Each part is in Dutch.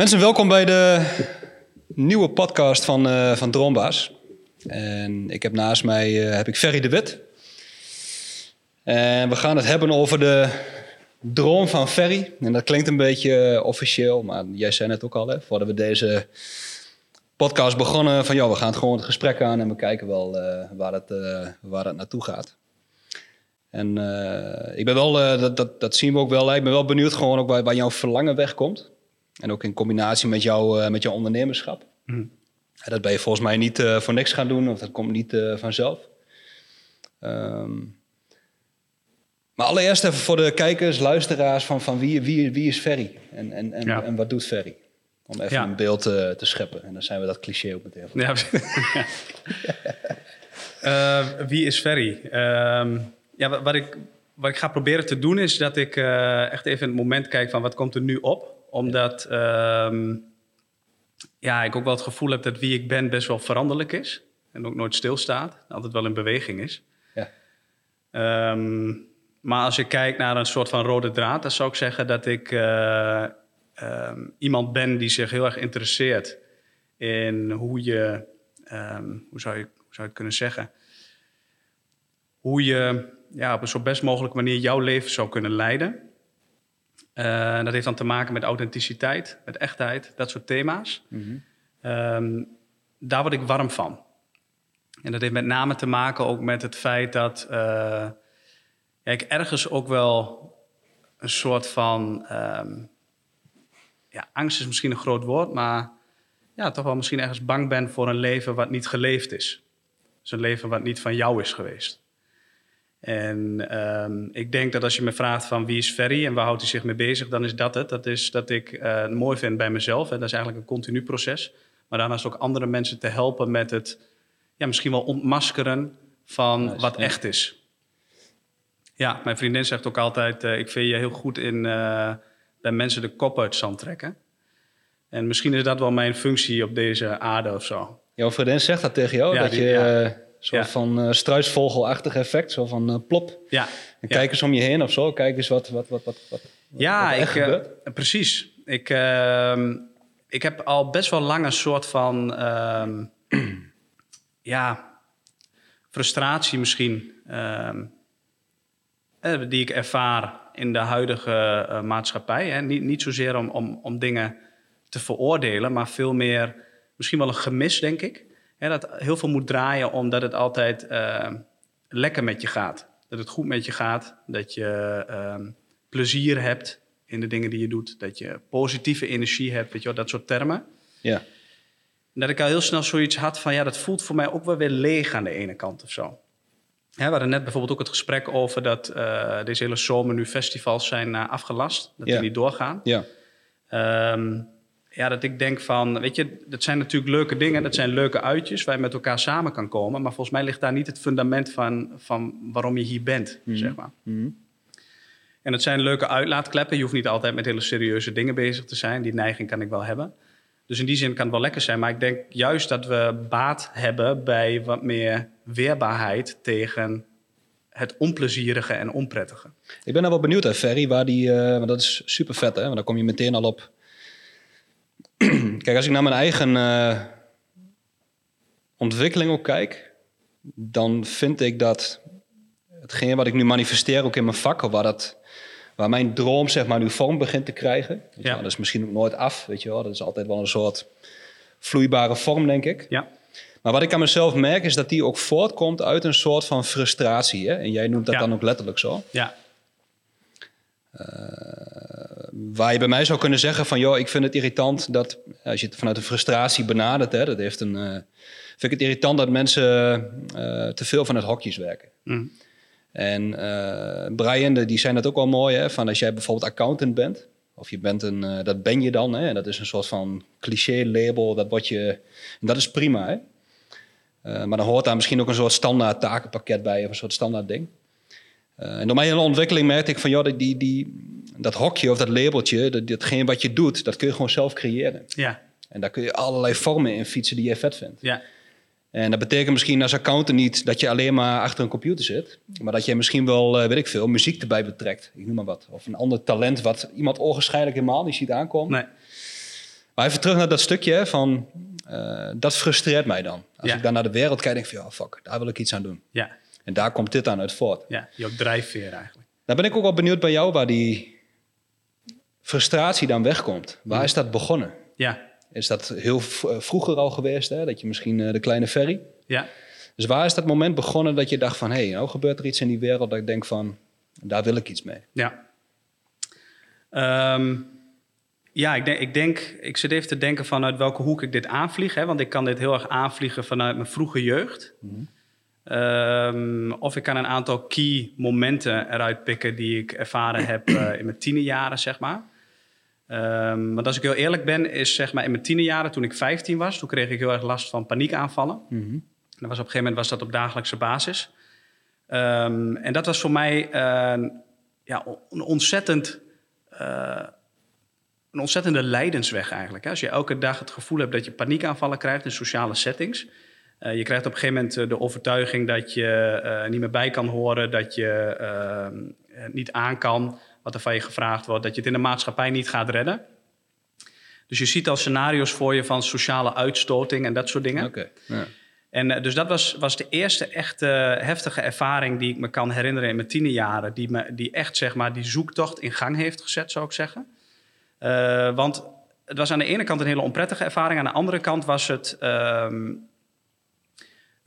Mensen, welkom bij de nieuwe podcast van, eh van Droombaas. En ik heb naast mij eh, heb ik Ferry de Wit. En we gaan het hebben over de droom van Ferry. En dat klinkt een beetje eh, officieel, maar jij zei het ook al, hè, voordat we deze podcast begonnen, van ja, we gaan het gewoon het gesprek aan en we kijken wel waar, het, waar het naartoe gaat. En ik ben wel, dat, dat, dat zien we ook wel, ik ben wel benieuwd gewoon ook waar, waar jouw verlangen wegkomt. En ook in combinatie met, jou, eh, met jouw ondernemerschap. En dat ben je volgens mij niet eh, voor niks gaan doen, of dat komt niet eh, vanzelf. Ehm, maar allereerst even voor de kijkers, luisteraars, van, van wie, wie, wie is Ferry? En, en, en, Ja. en wat doet Ferry? Om even Ja. een beeld eh, te scheppen. En dan zijn we dat cliché ook meteen. Ja. Wie is Ferry? Ehm, ja, wat, wat ik, wat ik ga proberen te doen is dat ik echt even in het moment kijk van wat komt er nu op. Omdat ehm, ja, ik ook wel het gevoel heb dat wie ik ben best wel veranderlijk is. En ook nooit stilstaat. Altijd wel in beweging is. Ja. Ehm, maar als je kijkt naar een soort van rode draad, dan zou ik zeggen dat ik eh, ehm, iemand ben die zich heel erg interesseert in hoe je, hoe, zou je hoe zou je het kunnen zeggen, hoe je ja, op een zo best mogelijke manier jouw leven zou kunnen leiden. Eh, dat heeft dan te maken met authenticiteit, met echtheid, dat soort thema's. Ehm, daar word ik warm van. En dat heeft met name te maken ook met het feit dat eh, ja, ik ergens ook wel een soort van. ehm, ja, angst is misschien een groot woord, maar ja, toch wel misschien ergens bang ben voor een leven wat niet geleefd is. Dus een leven wat niet van jou is geweest. En ehm, ik denk dat als je me vraagt van wie is Ferry en waar houdt hij zich mee bezig, dan is dat het. Dat is dat ik eh, het mooi vind bij mezelf. En dat is eigenlijk een continu proces. Maar daarnaast ook andere mensen te helpen met het ja, misschien wel ontmaskeren van Nice, wat echt is. Ja, mijn vriendin zegt ook altijd, eh, ik vind je heel goed in eh, bij mensen de kop uit zand trekken. En misschien is dat wel mijn functie op deze aarde of zo. Jouw vriendin zegt dat tegen jou, Ja, dat die- je ja. Soort Ja. van eh struisvogelachtig effect, zo van eh, plop. Ja, En Ja. kijk eens om je heen of zo, kijk eens wat, wat, wat, wat, wat, Ja, wat ik, eh, precies. Ik, ehm, ik heb al best wel lang een soort van ehm, ja, frustratie misschien, ehm, eh, die ik ervaar in de huidige maatschappij. Hè. Niet, niet zozeer om, om, om dingen te veroordelen, maar veel meer misschien wel een gemis, denk ik. Hè, dat heel veel moet draaien omdat het altijd eh, lekker met je gaat. Dat het goed met je gaat, dat je ehm, plezier hebt in de dingen die je doet, dat je positieve energie hebt, weet je wel, dat soort termen. Ja. En dat ik al heel snel zoiets had van, ja, dat voelt voor mij ook wel weer leeg aan de ene kant of zo. We hadden net bijvoorbeeld ook het gesprek over dat eh, deze hele zomer nu festivals zijn eh, afgelast, dat Ja. die niet doorgaan. Ja. Ehm, ja, dat ik denk van, weet je, dat zijn natuurlijk leuke dingen, dat zijn leuke uitjes waar je met elkaar samen kan komen. Maar volgens mij ligt daar niet het fundament van, van waarom je hier bent, zeg maar. Mhm. En het zijn leuke uitlaatkleppen. Je hoeft niet altijd met hele serieuze dingen bezig te zijn. Die neiging kan ik wel hebben. Dus in die zin kan het wel lekker zijn. Maar ik denk juist dat we baat hebben bij wat meer weerbaarheid tegen het onplezierige en onprettige. Ik ben nou wel benieuwd, hè, Ferry, waar die, eh, want dat is super vet, hè? Want dan kom je meteen al op. Kijk, als ik naar mijn eigen eh, ontwikkeling ook kijk, dan vind ik dat hetgeen wat ik nu manifesteer ook in mijn vak, of waar, dat, waar mijn droom zeg maar nu vorm begint te krijgen, Ja. dat is misschien ook nooit af, weet je wel, dat is altijd wel een soort vloeibare vorm, denk ik. Ja, Maar wat ik aan mezelf merk, is dat die ook voortkomt uit een soort van frustratie. Hè? En jij noemt dat Ja. dan ook letterlijk zo. ja, Waar je bij mij zou kunnen zeggen van, joh, ik vind het irritant dat, als je het vanuit de frustratie benadert, hè, dat heeft een, eh, vind ik het irritant dat mensen eh, te veel van het hokjes werken. Mhm. En eh, Brian, die zei dat ook wel mooi, hè, van als jij bijvoorbeeld accountant bent, of je bent een, eh, dat ben je dan, hè, en dat is een soort van cliché-label, dat word je, en dat is prima, hè. Eh, maar dan hoort daar misschien ook een soort standaard takenpakket bij, of een soort standaard ding. Eh, en door mijn hele ontwikkeling merkte ik van, joh, die, die, dat hokje of dat labeltje, dat, datgene wat je doet, dat kun je gewoon zelf creëren. ja, En daar kun je allerlei vormen in fietsen die je vet vindt. ja, En dat betekent misschien als accountant niet dat je alleen maar achter een computer zit. Maar dat je misschien wel, eh, weet ik veel, muziek erbij betrekt. Ik noem maar wat. Of een ander talent wat iemand ogenschijnlijk helemaal niet ziet aankomen. nee, Maar even terug naar dat stukje van... eh, dat frustreert mij dan. Als Ja. ik dan naar de wereld kijk, denk ik van... Ja, fuck, daar wil ik iets aan doen. Ja, En daar komt dit aan uit voort. ja, jouw drijfveer eigenlijk. Dan ben ik ook wel benieuwd bij jou waar die frustratie dan wegkomt. Waar is dat begonnen? Ja, Is dat heel eh, vroeger al geweest, hè? dat je misschien eh, de kleine ferry? ja. Dus waar is dat moment begonnen dat je dacht van... hé, hey, nou gebeurt er iets in die wereld dat ik denk van... daar wil ik iets mee. Ja. Ehm, ja, ik denk, ik denk, ik zit even te denken vanuit welke hoek ik dit aanvlieg. Hè, want ik kan dit heel erg aanvliegen vanuit mijn vroege jeugd. Ehm, of ik kan een aantal key momenten eruit pikken die ik ervaren heb eh, in mijn tienerjaren, zeg maar. Ehm, want als ik heel eerlijk ben, is zeg maar in mijn tienerjaren, toen ik 15 was, toen kreeg ik heel erg last van paniekaanvallen. En dat was op een gegeven moment was dat op dagelijkse basis. Ehm, en dat was voor mij eh, ja, een ontzettend. eh, een ontzettende lijdensweg eigenlijk. Hè? Als je elke dag het gevoel hebt dat je paniekaanvallen krijgt in sociale settings. Eh, je krijgt op een gegeven moment eh, de overtuiging dat je eh, niet meer bij kan horen, dat je eh, niet aan kan wat er van je gevraagd wordt, dat je het in de maatschappij niet gaat redden. Dus je ziet al scenario's voor je van sociale uitstoting en dat soort dingen. Ja. En dus dat was, was de eerste echte heftige ervaring die ik me kan herinneren in mijn tienerjaren. Die, me, die echt zeg maar die zoektocht in gang heeft gezet, zou ik zeggen. Want het was aan de ene kant een hele onprettige ervaring. Aan de andere kant was het ehm,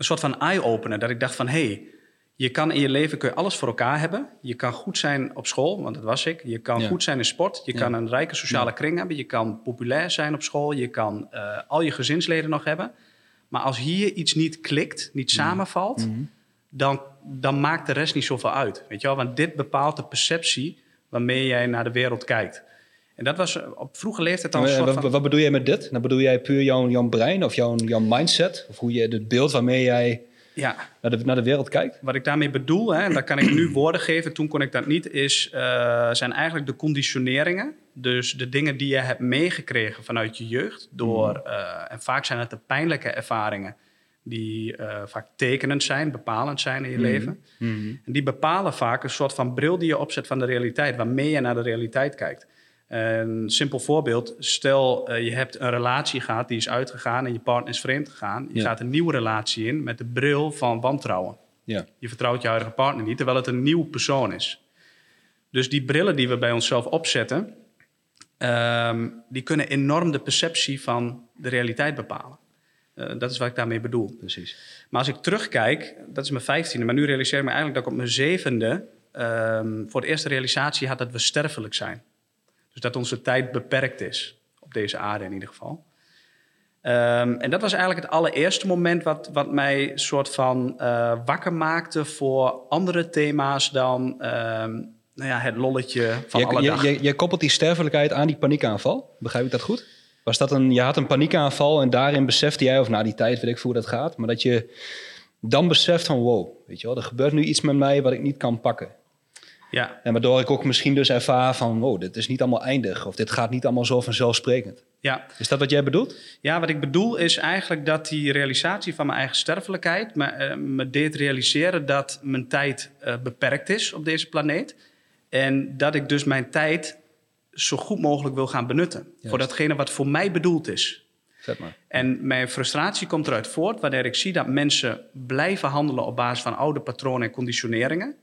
een soort van eye-opener. Dat ik dacht van, hé, hey, je kan in je leven kun je alles voor elkaar hebben. Je kan goed zijn op school, want dat was ik. Je kan Ja. goed zijn in sport. Je Ja. kan een rijke sociale kring hebben. Je kan populair zijn op school. Je kan eh, al je gezinsleden nog hebben. Maar als hier iets niet klikt, niet samenvalt, dan, dan maakt de rest niet zoveel uit. Weet je wel? Want dit bepaalt de perceptie waarmee jij naar de wereld kijkt. En dat was eh, op vroege leeftijd al een soort eh, wat, van... wat bedoel jij met dit? Dan bedoel jij puur jouw, jouw brein of jouw, jouw mindset? Of hoe je het beeld waarmee jij Ja, naar de, naar de wereld kijkt? wat ik daarmee bedoel, hè, en daar kan ik nu woorden geven, toen kon ik dat niet, is, eh, zijn eigenlijk de conditioneringen. Dus de dingen die je hebt meegekregen vanuit je jeugd. Door, eh, en vaak zijn het de pijnlijke ervaringen die vaak tekenend zijn, bepalend zijn in je leven. En die bepalen vaak een soort van bril die je opzet van de realiteit, waarmee je naar de realiteit kijkt. Een simpel voorbeeld, stel eh, je hebt een relatie gehad, die is uitgegaan en je partner is vreemd gegaan. Je Ja. gaat een nieuwe relatie in met de bril van wantrouwen. Ja. Je vertrouwt je huidige partner niet, terwijl het een nieuw persoon is. Dus die brillen die we bij onszelf opzetten, ehm, die kunnen enorm de perceptie van de realiteit bepalen. Eh, dat is wat ik daarmee bedoel. Precies. Maar als ik terugkijk, dat is mijn vijftiende, maar nu realiseer ik me eigenlijk dat ik op mijn zevende ehm, voor de eerste realisatie had dat we sterfelijk zijn. Dus dat onze tijd beperkt is, op deze aarde in ieder geval. Ehm, en dat was eigenlijk het allereerste moment wat, wat mij soort van eh, wakker maakte voor andere thema's dan ehm, nou ja, het lolletje van Je, alle je, dag. je, je koppelt die sterfelijkheid aan die paniekaanval. Begrijp ik dat goed? Was dat een, je had een paniekaanval en daarin besefte jij, of na die tijd weet ik hoe dat gaat, maar dat je dan beseft van wow, weet je wel, er gebeurt nu iets met mij wat ik niet kan pakken. Ja, En waardoor ik ook misschien dus ervaar van wow, dit is niet allemaal eindig of dit gaat niet allemaal zo vanzelfsprekend. ja. Is dat wat jij bedoelt? Ja, wat ik bedoel is eigenlijk dat die realisatie van mijn eigen sterfelijkheid me, eh, me deed realiseren dat mijn tijd eh, beperkt is op deze planeet. En dat ik dus mijn tijd zo goed mogelijk wil gaan benutten. Voor datgene wat voor mij bedoeld is. Vet maar. En mijn frustratie komt eruit voort wanneer ik zie dat mensen blijven handelen op basis van oude patronen en conditioneringen.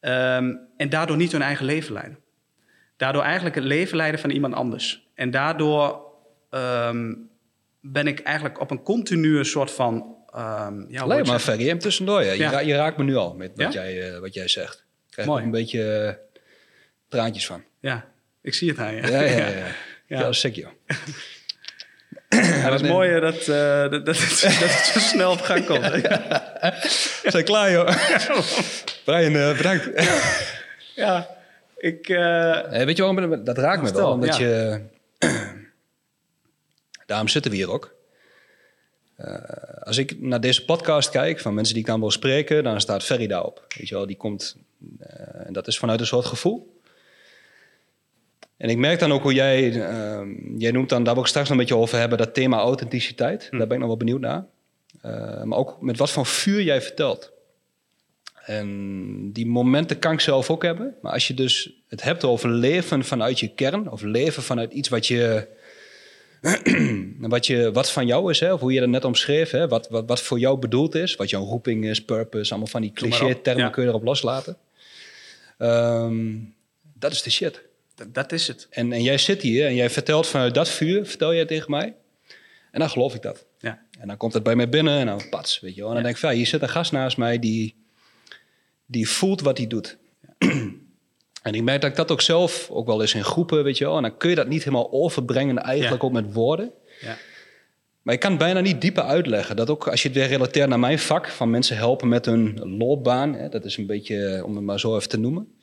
Ehm, en daardoor niet hun eigen leven leiden. Daardoor eigenlijk het leven leiden van iemand anders. En daardoor ehm, ben ik eigenlijk op een continue soort van. ehm ja, ik maar, hem tussendoor. Ja. Je, Ja. ra- je raakt me nu al met wat, Ja? jij, eh, wat jij zegt. Ik krijg Mooi. een beetje eh, traantjes van. Ja, ik zie het aan je. Ja, ja, ja. ja. Ja. ja. sick, joh. Ja, dat is mooi dat, eh, dat, dat, het, dat het zo snel op gang komt. Zijn klaar, joh. Brian, eh, bedankt. ja, ik. eh, weet je waarom? Dat raakt me wel. Omdat je... Daarom zitten we hier ook. Als ik naar deze podcast kijk, van mensen die ik dan wil spreken, dan staat Ferry daarop. Weet je wel, die komt... en dat is vanuit een soort gevoel. En ik merk dan ook hoe jij... ehm, jij noemt dan, daar wil ik straks nog een beetje over hebben, dat thema authenticiteit. Daar ben ik nog wel benieuwd naar. Eh, maar ook met wat voor vuur jij vertelt. En die momenten kan ik zelf ook hebben. Maar als je dus het hebt over leven vanuit je kern, of leven vanuit iets wat je wat, je, wat van jou is, hè, of hoe je dat net omschreef, hè, wat, wat, wat voor jou bedoeld is, wat jouw roeping is, purpose, allemaal van die cliché-termen ja. kun je erop loslaten. Ehm, dat is de shit. Dat, is het. En, en jij zit hier en jij vertelt vanuit dat vuur, vertel jij tegen mij. En dan geloof ik dat. Ja. En dan komt het bij mij binnen en dan pats, weet je wel. En dan Ja. denk ik van, ja, hier zit een gast naast mij die, die voelt wat hij doet. En ik merk dat ik dat ook zelf, ook wel eens in groepen, weet je wel. En dan kun je dat niet helemaal overbrengen eigenlijk Ja. ook met woorden. Ja. Maar ik kan het bijna niet dieper uitleggen. Dat ook als je het weer relateert naar mijn vak, van mensen helpen met hun loopbaan. Hè, dat is een beetje, om het maar zo even te noemen.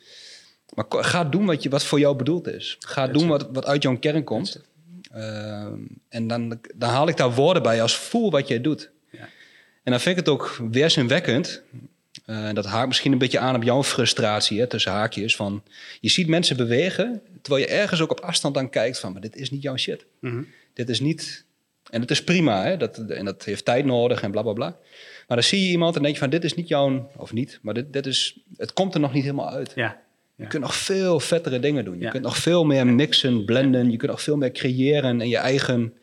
Maar ga doen wat, je, wat voor jou bedoeld is. Ga doen wat, wat uit jouw kern komt. Ehm, en dan, dan haal ik daar woorden bij als voel wat jij doet. Ja. En dan vind ik het ook weerzinwekkend. Eh, dat haakt misschien een beetje aan op jouw frustratie, hè, tussen haakjes. Van, je ziet mensen bewegen, terwijl je ergens ook op afstand dan kijkt van... maar dit is niet jouw shit. Mhm. Dit is niet... En het is prima, hè? Dat, en dat heeft tijd nodig en bla bla bla. Maar dan zie je iemand en denk je van, dit is niet jouw... Of niet, maar dit, dit is... Het komt er nog niet helemaal uit. Ja. Je kunt nog veel vettere dingen doen. Je kunt nog veel meer mixen, blenden. Je kunt nog veel meer creëren en je eigen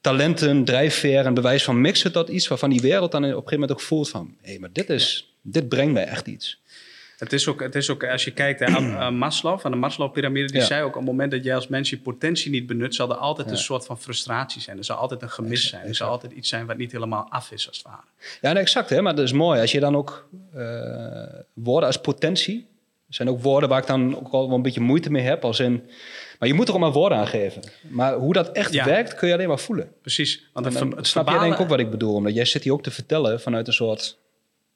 talenten, drijfveer en bewijs van mixen tot iets waarvan die wereld dan op een gegeven moment ook voelt van... hé, maar dit, is, dit brengt mij echt iets. Het is, ook, het is ook, als je kijkt naar Maslow, van de Maslow-pyramide, die Ja. zei ook... op het moment dat jij als mens je potentie niet benut... zal er altijd Ja. een soort van frustratie zijn. Er zal altijd een gemis zijn. Er zal altijd iets zijn wat niet helemaal af is, als het ware. Ja, nee, exact. Hè? Maar dat is mooi. Als je dan ook eh, woorden als potentie... Er zijn ook woorden waar ik dan ook al wel een beetje moeite mee heb. Als in, maar je moet er ook maar woorden aan geven. Maar hoe dat echt Ja. werkt, kun je alleen maar voelen. Precies. Want het, dan het snap jij verbale denk ik ook wat ik bedoel. Omdat jij zit hier ook te vertellen vanuit een soort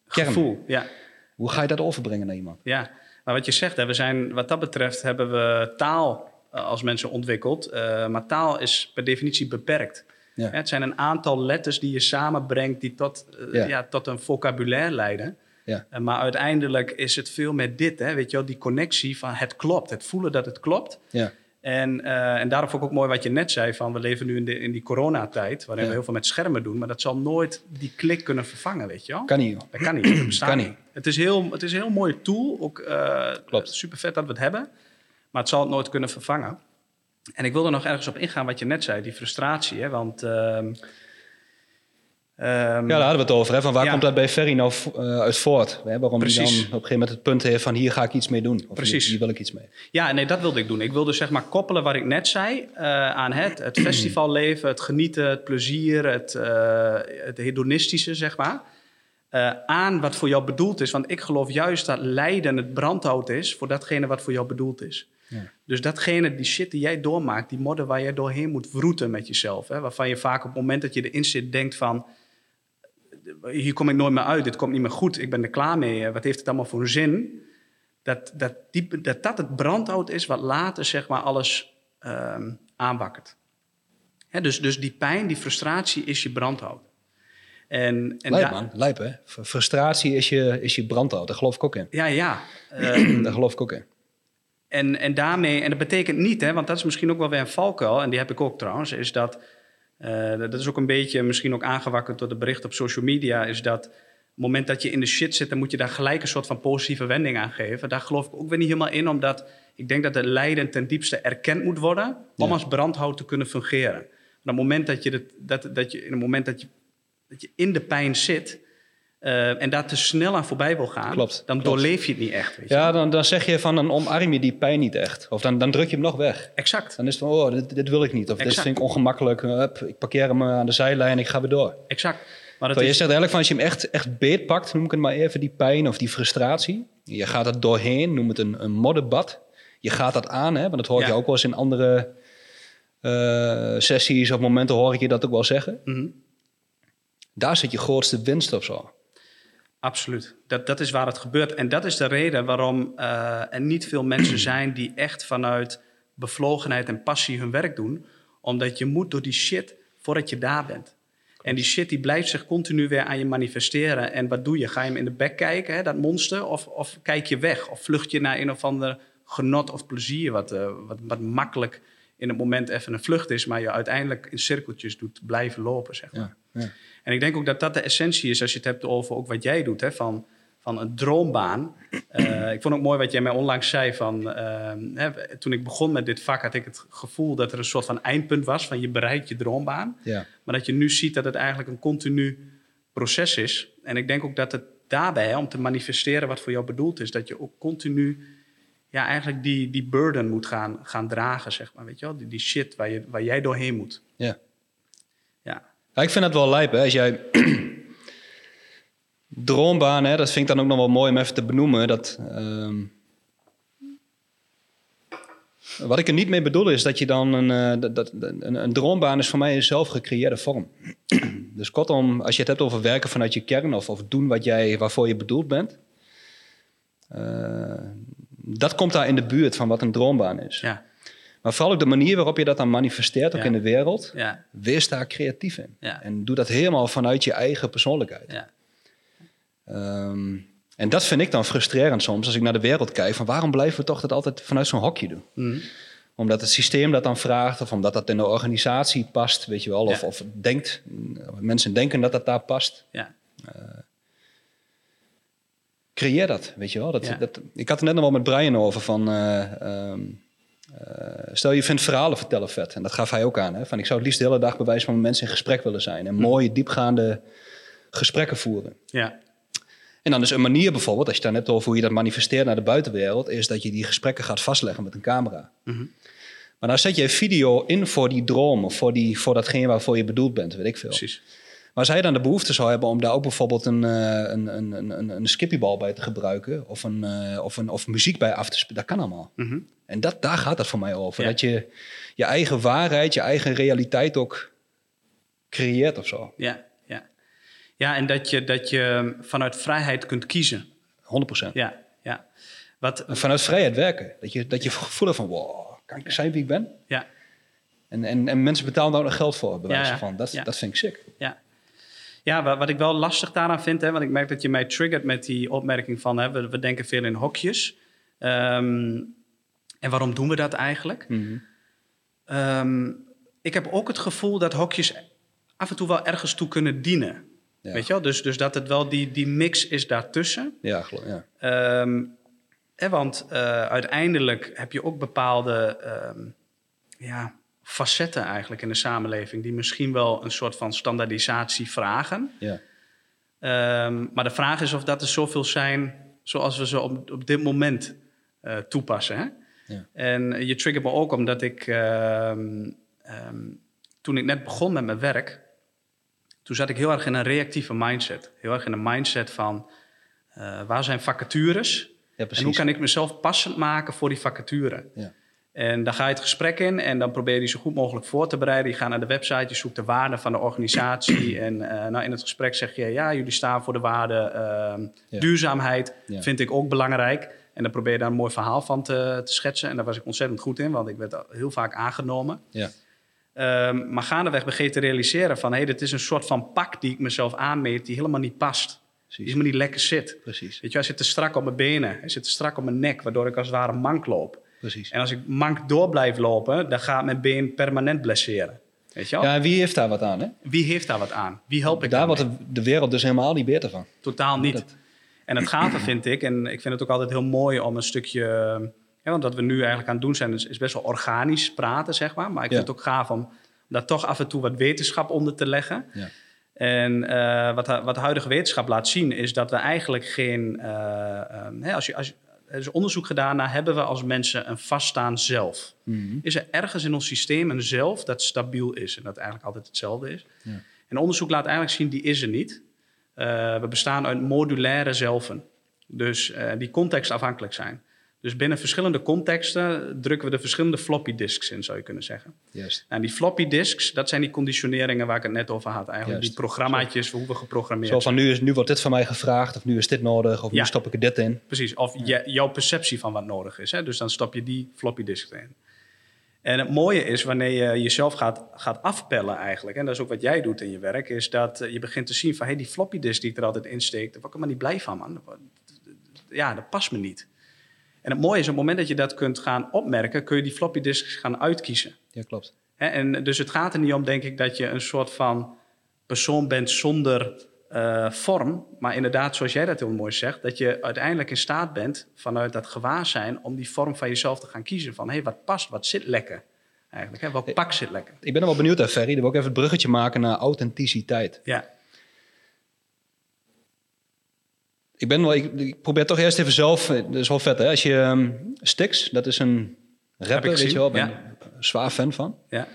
kern. gevoel. Ja. Hoe ga je dat overbrengen naar iemand? Ja, maar wat je zegt, hè, we zijn, wat dat betreft hebben we taal eh, als mensen ontwikkeld. eh, maar taal is per definitie beperkt. Ja. Hè, Het zijn een aantal letters die je samenbrengt die tot, eh, Ja. ja. tot een vocabulaire leiden. Ja. Eh, maar uiteindelijk is het veel met dit, hè, weet je wel, die connectie van het klopt, het voelen dat het klopt. Ja. En, eh, en daarom vond ik ook mooi wat je net zei: van we leven nu in, de, in die coronatijd, waarin Ja. we heel veel met schermen doen, maar dat zal nooit die klik kunnen vervangen, weet je wel? Kan niet, joh. Dat kan niet. Dat bestaat Kan niet. Het is, heel, het is een heel mooi tool. Ook eh, Klopt. super vet dat we het hebben. Maar het zal het nooit kunnen vervangen. En ik wilde nog ergens op ingaan wat je net zei, die frustratie. Hè? Want. ehm, ehm, Ja, daar hadden we het over. Hè? Van waar Ja. komt dat bij Ferry nou eh, uit voort? Hè? Waarom hij dan op Precies. een gegeven moment het punt heeft van hier ga ik iets mee doen. Of Precies. Hier, hier wil ik iets mee. Ja, nee, dat wilde ik doen. Ik wilde zeg maar koppelen wat ik net zei eh, aan het, het festivalleven, het genieten, het plezier, het, eh, het hedonistische, zeg maar. aan wat voor jou bedoeld is. Want ik geloof juist dat lijden het brandhout is voor datgene wat voor jou bedoeld is. Ja. Dus datgene, die shit die jij doormaakt, die modder waar jij doorheen moet wroeten met jezelf. Hè, waarvan je vaak op het moment dat je erin zit denkt van... hier kom ik nooit meer uit, dit komt niet meer goed, ik ben er klaar mee. eh, Wat heeft het allemaal voor een zin? Dat dat, die, dat, dat het brandhout is wat later zeg maar alles aanwakkert. Hè, dus, dus die pijn, die frustratie is je brandhout. En, en Lijp man, lijp hè. Fr- Frustratie is je, is je brandhout. Daar geloof ik ook in. Ja, ja. Ehm, Daar geloof ik ook in. En, en daarmee, en dat betekent niet, hè, want dat is misschien ook wel weer een valkuil, en die heb ik ook trouwens, is dat, eh, dat is ook een beetje misschien ook aangewakkerd door de bericht op social media, is dat op het moment dat je in de shit zit, dan moet je daar gelijk een soort van positieve wending aan geven. Daar geloof ik ook weer niet helemaal in, omdat ik denk dat het lijden ten diepste erkend moet worden om Ja. als brandhout te kunnen fungeren. Maar op het moment dat je, dat, dat, dat je, in het moment dat je, dat je in de pijn zit, eh, en daar te snel aan voorbij wil gaan, Klopt, dan klopt. doorleef je het niet echt. Weet je? Ja, dan, dan zeg je van dan omarm je die pijn niet echt. Of dan, dan druk je hem nog weg. Exact. Dan is het van, oh, dit, dit wil ik niet. Of dit vind ik ongemakkelijk. Hup, ik parkeer hem eh, aan de zijlijn en ik ga weer door. Exact. Maar dat Terwijl je is, zegt eigenlijk van als je hem echt, echt beetpakt, noem ik het maar even, die pijn of die frustratie. Je gaat er doorheen, noem het een, een modderbad. Je gaat dat aan, hè, want dat hoor Ja. je ook wel eens in andere eh, sessies of momenten hoor ik je dat ook wel zeggen. Mhm. Daar zit je grootste winst op zo. Absoluut. Dat, dat is waar het gebeurt. En dat is de reden waarom eh, er niet veel mensen zijn die echt vanuit bevlogenheid en passie hun werk doen. Omdat je moet door die shit voordat je daar bent. En die shit die blijft zich continu weer aan je manifesteren. En wat doe je? Ga je hem in de bek kijken, hè, dat monster? Of, of kijk je weg? Of vlucht je naar een of ander genot of plezier... wat, eh, wat, wat makkelijk in het moment even een vlucht is... maar je uiteindelijk in cirkeltjes doet blijven lopen, zeg maar. Ja, ja. En ik denk ook dat dat de essentie is als je het hebt over ook wat jij doet. Hè, van, van een droombaan. Eh, ik vond ook mooi wat jij mij onlangs zei van... ehm, hè, toen ik begon met dit vak had ik het gevoel dat er een soort van eindpunt was... van je bereikt je droombaan. Ja. Maar dat je nu ziet dat het eigenlijk een continu proces is. En ik denk ook dat het daarbij, hè, om te manifesteren wat voor jou bedoeld is... dat je ook continu ja, eigenlijk die, die burden moet gaan, gaan dragen, zeg maar. Weet je wel? Die, die shit waar, je, waar jij doorheen moet. Ja. Ja, ik vind het wel lijp, hè. Als jij... Droombaan, hè, dat vind ik dan ook nog wel mooi om even te benoemen. Dat, ehm, Wat ik er niet mee bedoel is dat je dan een, eh, dat, dat, een, een droombaan is voor mij een zelf gecreëerde vorm. dus kortom, als je het hebt over werken vanuit je kern of, of doen wat jij, waarvoor je bedoeld bent. eh, dat komt daar in de buurt van wat een droombaan is. ja, Maar vooral ook de manier waarop je dat dan manifesteert, ook Ja. in de wereld. ja, Wees daar creatief in. Ja. En doe dat helemaal vanuit je eigen persoonlijkheid. ja. Ehm, en dat vind ik dan frustrerend soms als ik naar de wereld kijk. Van waarom blijven we toch dat altijd vanuit zo'n hokje doen? Mhm. Omdat het systeem dat dan vraagt, of omdat dat in de organisatie past, weet je wel. Of, of denkt, mensen denken dat dat daar past. ja. Creëer dat, weet je wel. Dat, ik had het net nog wel met Brian over van... eh, ehm, eh, stel je vindt verhalen vertellen vet. En dat gaf hij ook aan. Hè? Van, ik zou het liefst de hele dag bij wijze van mensen in gesprek willen zijn. En mooie, diepgaande gesprekken voeren. ja. En dan is een manier bijvoorbeeld, als je het dan hebt over hoe je dat manifesteert naar de buitenwereld, is dat je die gesprekken gaat vastleggen met een camera. Mhm. Maar dan zet je video in voor die droom of voor, die, voor datgene waarvoor je bedoeld bent, weet ik veel. precies. Maar als hij dan de behoefte zou hebben om daar ook bijvoorbeeld een, eh, een, een, een, een, skippiebal bij te gebruiken of, een, eh, of, een, of muziek bij af te spelen, dat kan allemaal. Mhm. En dat, daar gaat het voor mij over. Ja. Dat je je eigen waarheid, je eigen realiteit ook creëert of zo. Ja, ja. Ja, en dat je, dat je vanuit vrijheid kunt kiezen. 100%. Ja, ja. Wat, vanuit vrijheid werken. Dat je, dat je gevoel van, wow, kan ik zijn wie ik ben? ja, En, en, en mensen betalen daar ook nog geld voor, bij Ja, wijze ja. van. Dat, Ja. dat vind ik sick. ja. Ja, wa- wat ik wel lastig daaraan vind, hè, want ik merk dat je mij triggert met die opmerking van hè, we, we denken veel in hokjes. Ehm, en waarom doen we dat eigenlijk? Ehm, ik heb ook het gevoel dat hokjes af en toe wel ergens toe kunnen dienen. Ja. Weet je wel? Dus, dus dat het wel die, die mix is daartussen. Ja, geloof, ja. Ehm, hè, want eh, uiteindelijk heb je ook bepaalde ja, facetten eigenlijk in de samenleving... die misschien wel een soort van standaardisatie vragen. ja. Ehm, maar de vraag is of dat er zoveel zijn zoals we ze op, op dit moment eh, toepassen. Hè? Ja. En je triggert me ook omdat ik, ehm, ehm, toen ik net begon met mijn werk, toen zat ik heel erg in een reactieve mindset. Heel erg in een mindset van eh, waar zijn vacatures ja, en hoe kan ik mezelf passend maken voor die vacature. Ja. En dan ga je het gesprek in en dan probeer je die zo goed mogelijk voor te bereiden. Je gaat naar de website, je zoekt de waarde van de organisatie. En eh, nou, in het gesprek zeg je, ja, jullie staan voor de waarde ehm, Ja. duurzaamheid. Ja. Vind ik ook belangrijk. En dan probeer je daar een mooi verhaal van te, te schetsen. En daar was ik ontzettend goed in, want ik werd heel vaak aangenomen. Ja. Ehm, maar gaandeweg je te realiseren van... hé, hey, dit is een soort van pak die ik mezelf aanmeet... die helemaal niet past. Die helemaal niet lekker zit. Precies. Weet je, hij zit te strak op mijn benen. Hij zit te strak op mijn nek, waardoor ik als het ware mank loop. Precies. En als ik mank door blijf lopen, dan gaat mijn been permanent blesseren. Weet je wel? Ja, en wie heeft daar wat aan, hè? Wie heeft daar wat aan? Wie help ik Daar wordt de, de wereld dus helemaal niet beter van. Totaal niet. Dat- En het gave vind ik, en ik vind het ook altijd heel mooi om een stukje... Ja, want wat we nu eigenlijk aan het doen zijn, is, is best wel organisch praten, zeg maar. Maar ik Ja. vind het ook gaaf om daar toch af en toe wat wetenschap onder te leggen. Ja. En eh, wat, wat de huidige wetenschap laat zien, is dat we eigenlijk geen... eh, ehm, als je, als er is onderzoek gedaan naar, hebben we als mensen een vaststaan zelf? Mhm. Is er ergens in ons systeem een zelf dat stabiel is en dat eigenlijk altijd hetzelfde is? Ja. En onderzoek laat eigenlijk zien, die is er niet. Eh, we bestaan uit modulaire zelven. Dus eh, die contextafhankelijk zijn. Dus binnen verschillende contexten drukken we de verschillende floppy disks in, zou je kunnen zeggen. Juist. En die floppy disks, dat zijn die conditioneringen waar ik het net over had. Eigenlijk Juist. die programmaatjes, hoe we geprogrammeerd Zo zijn. van nu, is, nu wordt dit van mij gevraagd, of nu is dit nodig, of Ja. nu stop ik er dit in. Precies, of jouw perceptie van wat nodig is. Hè? Dus dan stop je die floppy disk erin. En het mooie is wanneer je jezelf gaat, gaat afpellen eigenlijk... en dat is ook wat jij doet in je werk... is dat eh, je begint te zien van... hey, die floppy disk die ik er altijd in steek... daar word ik helemaal niet blij van, man. Ja, dat past me niet. En het mooie is, op het moment dat je dat kunt gaan opmerken... kun je die floppy disks gaan uitkiezen. Ja, klopt. En dus het gaat er niet om, denk ik, dat je een soort van persoon bent zonder eh, vorm. Maar inderdaad, zoals jij dat heel mooi zegt, dat je uiteindelijk in staat bent vanuit dat gewaarzijn om die vorm van jezelf te gaan kiezen. Van hé, hey, wat past, wat zit lekker? Eigenlijk, hè? welk pak zit lekker? Ik ben er wel benieuwd naar, Ferry. Dan wil ik even het bruggetje maken naar authenticiteit. Ja. Ik, ben wel, ik, ik probeer toch eerst even zelf, eh, dat is wel vet hè, als je um, Stix, dat is een rapper, weet je wel, ben ja. zwaar fan van. Ja.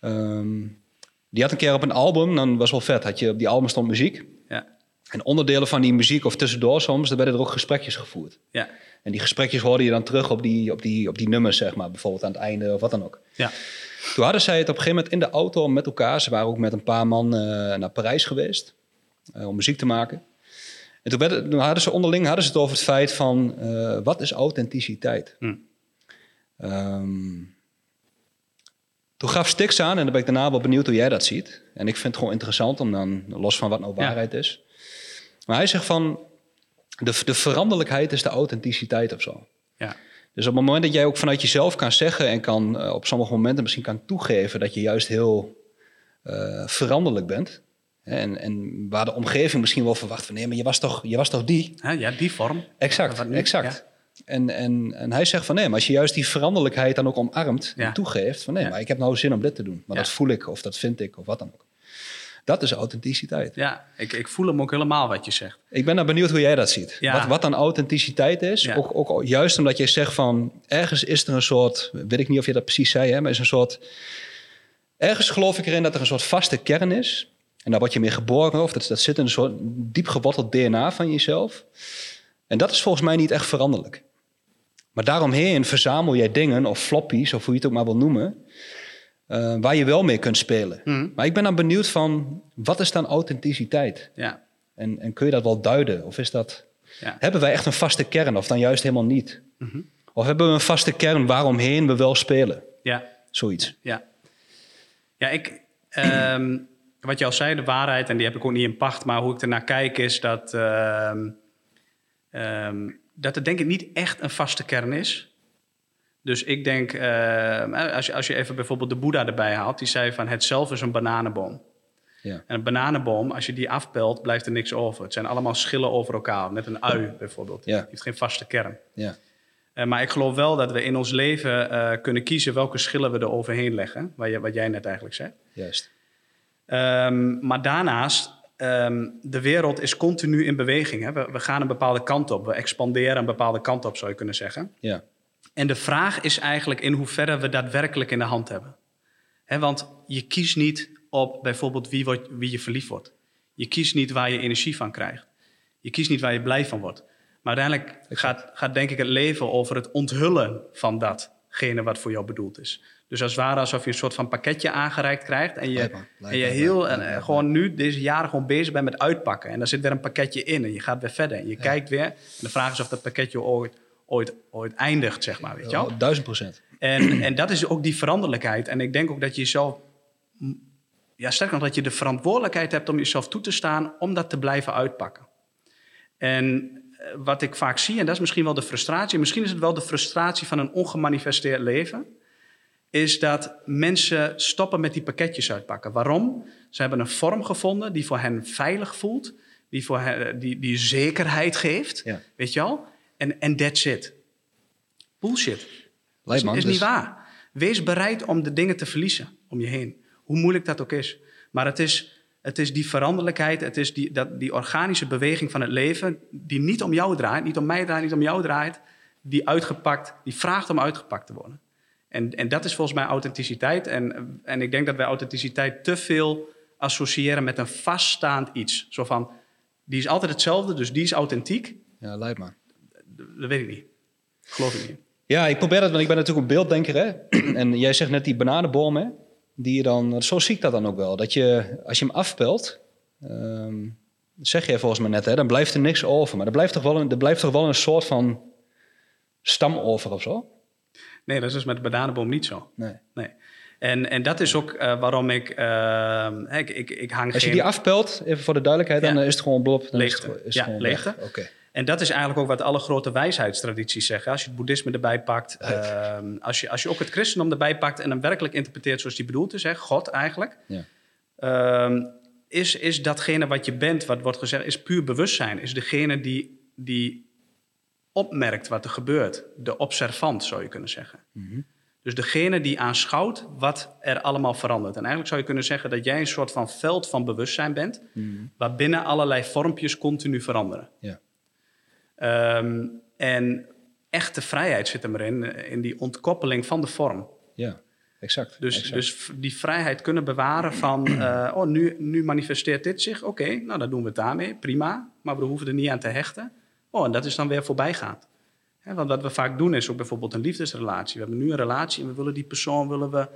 Um, die had een keer op een album, dan was wel vet, had je op die album stond muziek. Ja. En onderdelen van die muziek of tussendoor soms, daar werden er ook gesprekjes gevoerd. Ja. En die gesprekjes hoorde je dan terug op die, op die, op die nummers, zeg maar, bijvoorbeeld aan het einde of wat dan ook. Ja. Toen hadden zij het op een gegeven moment in de auto met elkaar. Ze waren ook met een paar man uh, naar Parijs geweest uh, om muziek te maken. En toen, werd, toen, hadden ze onderling hadden ze het over het feit van uh, wat is authenticiteit? Hm. Um, toen gaf Stix aan en dan ben ik daarna wel benieuwd hoe jij dat ziet. En ik vind het gewoon interessant om dan, los van wat nou waarheid ja. is. Maar hij zegt van, de, de veranderlijkheid is de authenticiteit of zo. Ja. Dus op het moment dat jij ook vanuit jezelf kan zeggen en kan uh, op sommige momenten misschien kan toegeven dat je juist heel uh, veranderlijk bent. En, en waar de omgeving misschien wel verwacht van nee, maar je was toch, je was toch die? Ja, die vorm. Exact, exact. Ja. En, en, en hij zegt van nee, maar als je juist die veranderlijkheid dan ook omarmt ja. en toegeeft van nee, ja. maar ik heb nou zin om dit te doen. Maar dat voel ik of dat vind ik of wat dan ook. Dat is authenticiteit. Ja, ik, ik voel hem ook helemaal wat je zegt. Ik ben nou benieuwd hoe jij dat ziet. Ja. Wat, wat dan authenticiteit is. Ja. Ook, ook, juist omdat je zegt van ergens is er een soort, weet ik niet of je dat precies zei, hè, maar is een soort. Ergens geloof ik erin dat er een soort vaste kern is. En daar word je mee geboren of dat, dat zit in een soort diep geworteld DNA van jezelf. En dat is volgens mij niet echt veranderlijk. Maar daaromheen verzamel jij dingen of floppies of hoe je het ook maar wil noemen. Uh, waar je wel mee kunt spelen. Mm. Maar ik ben dan benieuwd van, wat is dan authenticiteit? Ja. En, en kun je dat wel duiden? Of is dat, ja. hebben wij echt een vaste kern of dan juist helemaal niet? Mm -hmm. Of hebben we een vaste kern waaromheen we wel spelen? Ja. Zoiets. Ja. Ja, ik, um, wat je al zei, de waarheid, en die heb ik ook niet in pacht, maar hoe ik ernaar kijk is dat, um, um, dat er denk ik niet echt een vaste kern is. Dus ik denk, uh, als, je, als je even bijvoorbeeld de Boeddha erbij haalt, die zei van het zelf is een bananenboom. Ja. En een bananenboom, als je die afpelt, blijft er niks over. Het zijn allemaal schillen over elkaar, net een ui bijvoorbeeld. Ja. Die heeft geen vaste kern. Ja. Uh, maar ik geloof wel dat we in ons leven uh, kunnen kiezen welke schillen we er overheen leggen, wat, je, wat jij net eigenlijk zei. Juist. Um, maar daarnaast, um, de wereld is continu in beweging. Hè? We, we, gaan een bepaalde kant op, we expanderen een bepaalde kant op, zou je kunnen zeggen. Ja. En de vraag is eigenlijk in hoeverre we daadwerkelijk in de hand hebben. He, want je kiest niet op bijvoorbeeld wie, wordt, wie je verliefd wordt. Je kiest niet waar je energie van krijgt. Je kiest niet waar je blij van wordt. Maar uiteindelijk gaat, gaat denk ik het leven over het onthullen van datgene wat voor jou bedoeld is. Dus als het ware alsof je een soort van pakketje aangereikt krijgt. En je, en je heel, en, blijkbaar. gewoon nu deze jaren gewoon bezig bent met uitpakken. En daar zit weer een pakketje in en je gaat weer verder. En je kijkt weer. En de vraag is of dat pakketje ooit ooit, ooit eindigt, zeg maar, weet je wel? Ja, duizend procent. En, en dat is ook die veranderlijkheid. En ik denk ook dat je jezelf... Ja, sterker nog, dat je de verantwoordelijkheid hebt om jezelf toe te staan... om dat te blijven uitpakken. En wat ik vaak zie, en dat is misschien wel de frustratie... misschien is het wel de frustratie van een ongemanifesteerd leven... is dat mensen stoppen met die pakketjes uitpakken. Waarom? Ze hebben een vorm gevonden die voor hen veilig voelt... die, voor hen, die, die zekerheid geeft, Ja. weet je wel... En, en that's it. Bullshit. Lijkt is, is dus- niet waar. Wees bereid om de dingen te verliezen om je heen. Hoe moeilijk dat ook is. Maar het is, het is die veranderlijkheid, het is die, dat, die organische beweging van het leven... die niet om jou draait, niet om mij draait, niet om jou draait... die uitgepakt, die vraagt om uitgepakt te worden. En, en dat is volgens mij authenticiteit. En, en ik denk dat wij authenticiteit te veel associëren met een vaststaand iets. Zo van, die is altijd hetzelfde, dus die is authentiek. Ja, lijkt me. Dat weet ik niet. Geloof ik niet. Ja, ik probeer dat, want ik ben natuurlijk een beelddenker. Hè? en jij zegt net die bananenboom, hè? Die je dan, zo zie ik dat dan ook wel. Dat je, als je hem afpelt, ehm, zeg je volgens mij net, hè, dan blijft er niks over. Maar er blijft toch wel een, er blijft toch wel een soort van stam over of zo? Nee, dat is dus met de bananenboom niet zo. Nee. Nee. En, en dat is ook uh, waarom ik, uh, ik, ik, ik hang Als je geen... die afpelt, even voor de duidelijkheid, Ja. dan is het gewoon blob. Dan Leegte. Is het, is het Ja, gewoon leegte. Oké. En dat is eigenlijk ook wat alle grote wijsheidstradities zeggen. Als je het boeddhisme erbij pakt, ehm, als, je, als je ook het christendom erbij pakt en hem werkelijk interpreteert zoals die bedoeld is, hè, God eigenlijk. Ja. Ehm, is, is datgene wat je bent, wat wordt gezegd, is puur bewustzijn. Is degene die, die opmerkt wat er gebeurt. De observant, zou je kunnen zeggen. Dus degene die aanschouwt wat er allemaal verandert. En eigenlijk zou je kunnen zeggen dat jij een soort van veld van bewustzijn bent, waarbinnen allerlei vormpjes continu veranderen. Ja. Ehm, en echte vrijheid zit er in, in die ontkoppeling van de vorm. Ja, exact. Dus, exact. dus die vrijheid kunnen bewaren van, eh, oh, nu, nu manifesteert dit zich. Oké, nou dan doen we het daarmee, prima. Maar we hoeven er niet aan te hechten. Oh, en dat is dan weer voorbijgaand. Want wat we vaak doen is ook bijvoorbeeld een liefdesrelatie. We hebben nu een relatie en we willen die persoon willen we,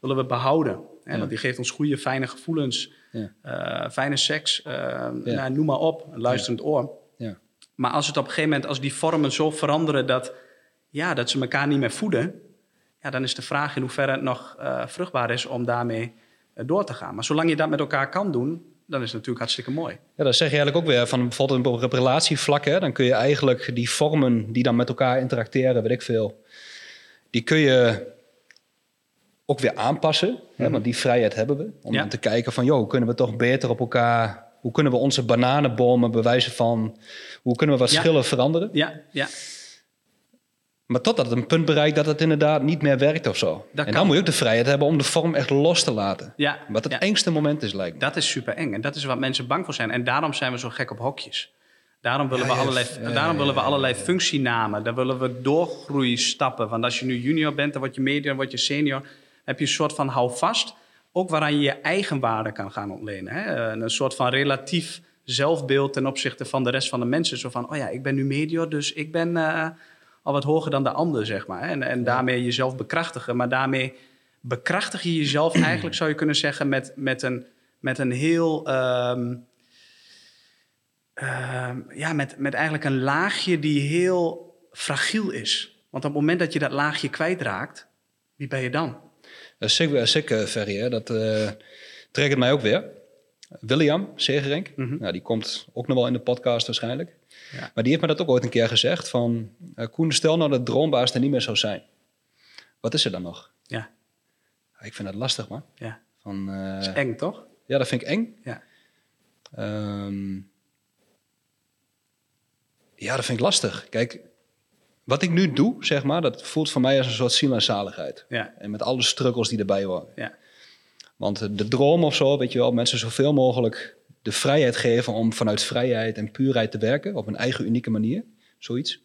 willen we behouden. Hè, Ja. Want die geeft ons goede, fijne gevoelens, Ja. eh, fijne seks, eh, nou, noem maar op, een luisterend oor. Ja. Maar als het op een gegeven moment, als die vormen zo veranderen dat, ja, dat ze elkaar niet meer voeden, ja, dan is de vraag in hoeverre het nog eh, vruchtbaar is om daarmee door te gaan. Maar zolang je dat met elkaar kan doen, dan is het natuurlijk hartstikke mooi. Ja, dat zeg je eigenlijk ook weer van bijvoorbeeld op relatievlak. Hè, dan kun je eigenlijk die vormen die dan met elkaar interacteren, weet ik veel. Die kun je ook weer aanpassen. Hè, want die vrijheid hebben we. Om Ja. te kijken van, joh, hoe kunnen we toch beter op elkaar... Hoe kunnen we onze bananenbomen bewijzen van... Hoe kunnen we wat Ja. schillen veranderen? Ja, ja, Maar totdat het een punt bereikt dat het inderdaad niet meer werkt of zo. en kan. dan moet je ook de vrijheid hebben om de vorm echt los te laten. ja. Wat het ja. engste moment is, lijkt me. Dat is super eng. En dat is wat mensen bang voor zijn. En daarom zijn we zo gek op hokjes. Daarom willen, Ja, we, allerlei, ja, daarom willen we allerlei functienamen. Dan willen we doorgroeistappen. Want als je nu junior bent, dan word je medium, dan word je senior. Heb je een soort van houvast. Ook waaraan je je eigen waarde kan gaan ontlenen. Hè? Een soort van relatief zelfbeeld ten opzichte van de rest van de mensen. Zo van, oh ja, ik ben nu medior, dus ik ben eh, al wat hoger dan de ander, zeg maar. En, en daarmee jezelf bekrachtigen. Maar daarmee bekrachtig je jezelf eigenlijk, zou je kunnen zeggen, met, met, een, met een heel... ehm, ehm, ja, met, met eigenlijk een laagje die heel fragiel is. Want op het moment dat je dat laagje kwijtraakt, wie ben je dan? Dat is zeker, zeker Ferry, hè? dat uh, trekt mij ook weer. William Segerink, Mhm. nou, die komt ook nog wel in de podcast waarschijnlijk. Ja. Maar die heeft me dat ook ooit een keer gezegd van... eh, Koen, stel nou dat droombaas er niet meer zou zijn. Wat is er dan nog? Ja, Ik vind dat lastig, man. ja. Van, eh, Dat is eng, toch? ja, dat vind ik eng. Ja. Ehm, ja, dat vind ik lastig. Kijk, wat ik nu doe, zeg maar, dat voelt voor mij als een soort ziel en zaligheid. Ja, En met alle struggles die erbij horen. ja, Want de droom of zo, weet je wel, mensen zoveel mogelijk de vrijheid geven om vanuit vrijheid en puurheid te werken op een eigen unieke manier, zoiets.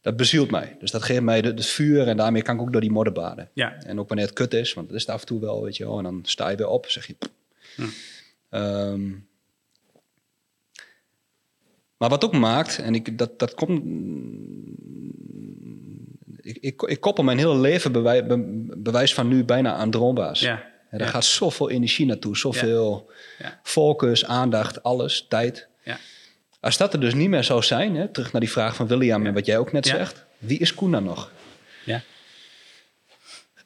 Dat bezielt mij. Dus dat geeft mij het vuur en daarmee kan ik ook door die modder baden. ja. En ook wanneer het kut is, want dat is het af en toe wel, weet je wel. En dan sta je weer op, zeg je... Hm. Ehm, maar wat ook maakt, en ik, dat, dat komt... Ik, ik, ik koppel mijn hele leven bewij- be- bewijs van nu bijna aan droombaas. ja. En daar gaat zoveel energie naartoe, zoveel focus, aandacht, alles, tijd. Ja. Als dat er dus niet meer zou zijn, hè, terug naar die vraag van William en wat jij ook net zegt, wie is Koen dan nog? Ja.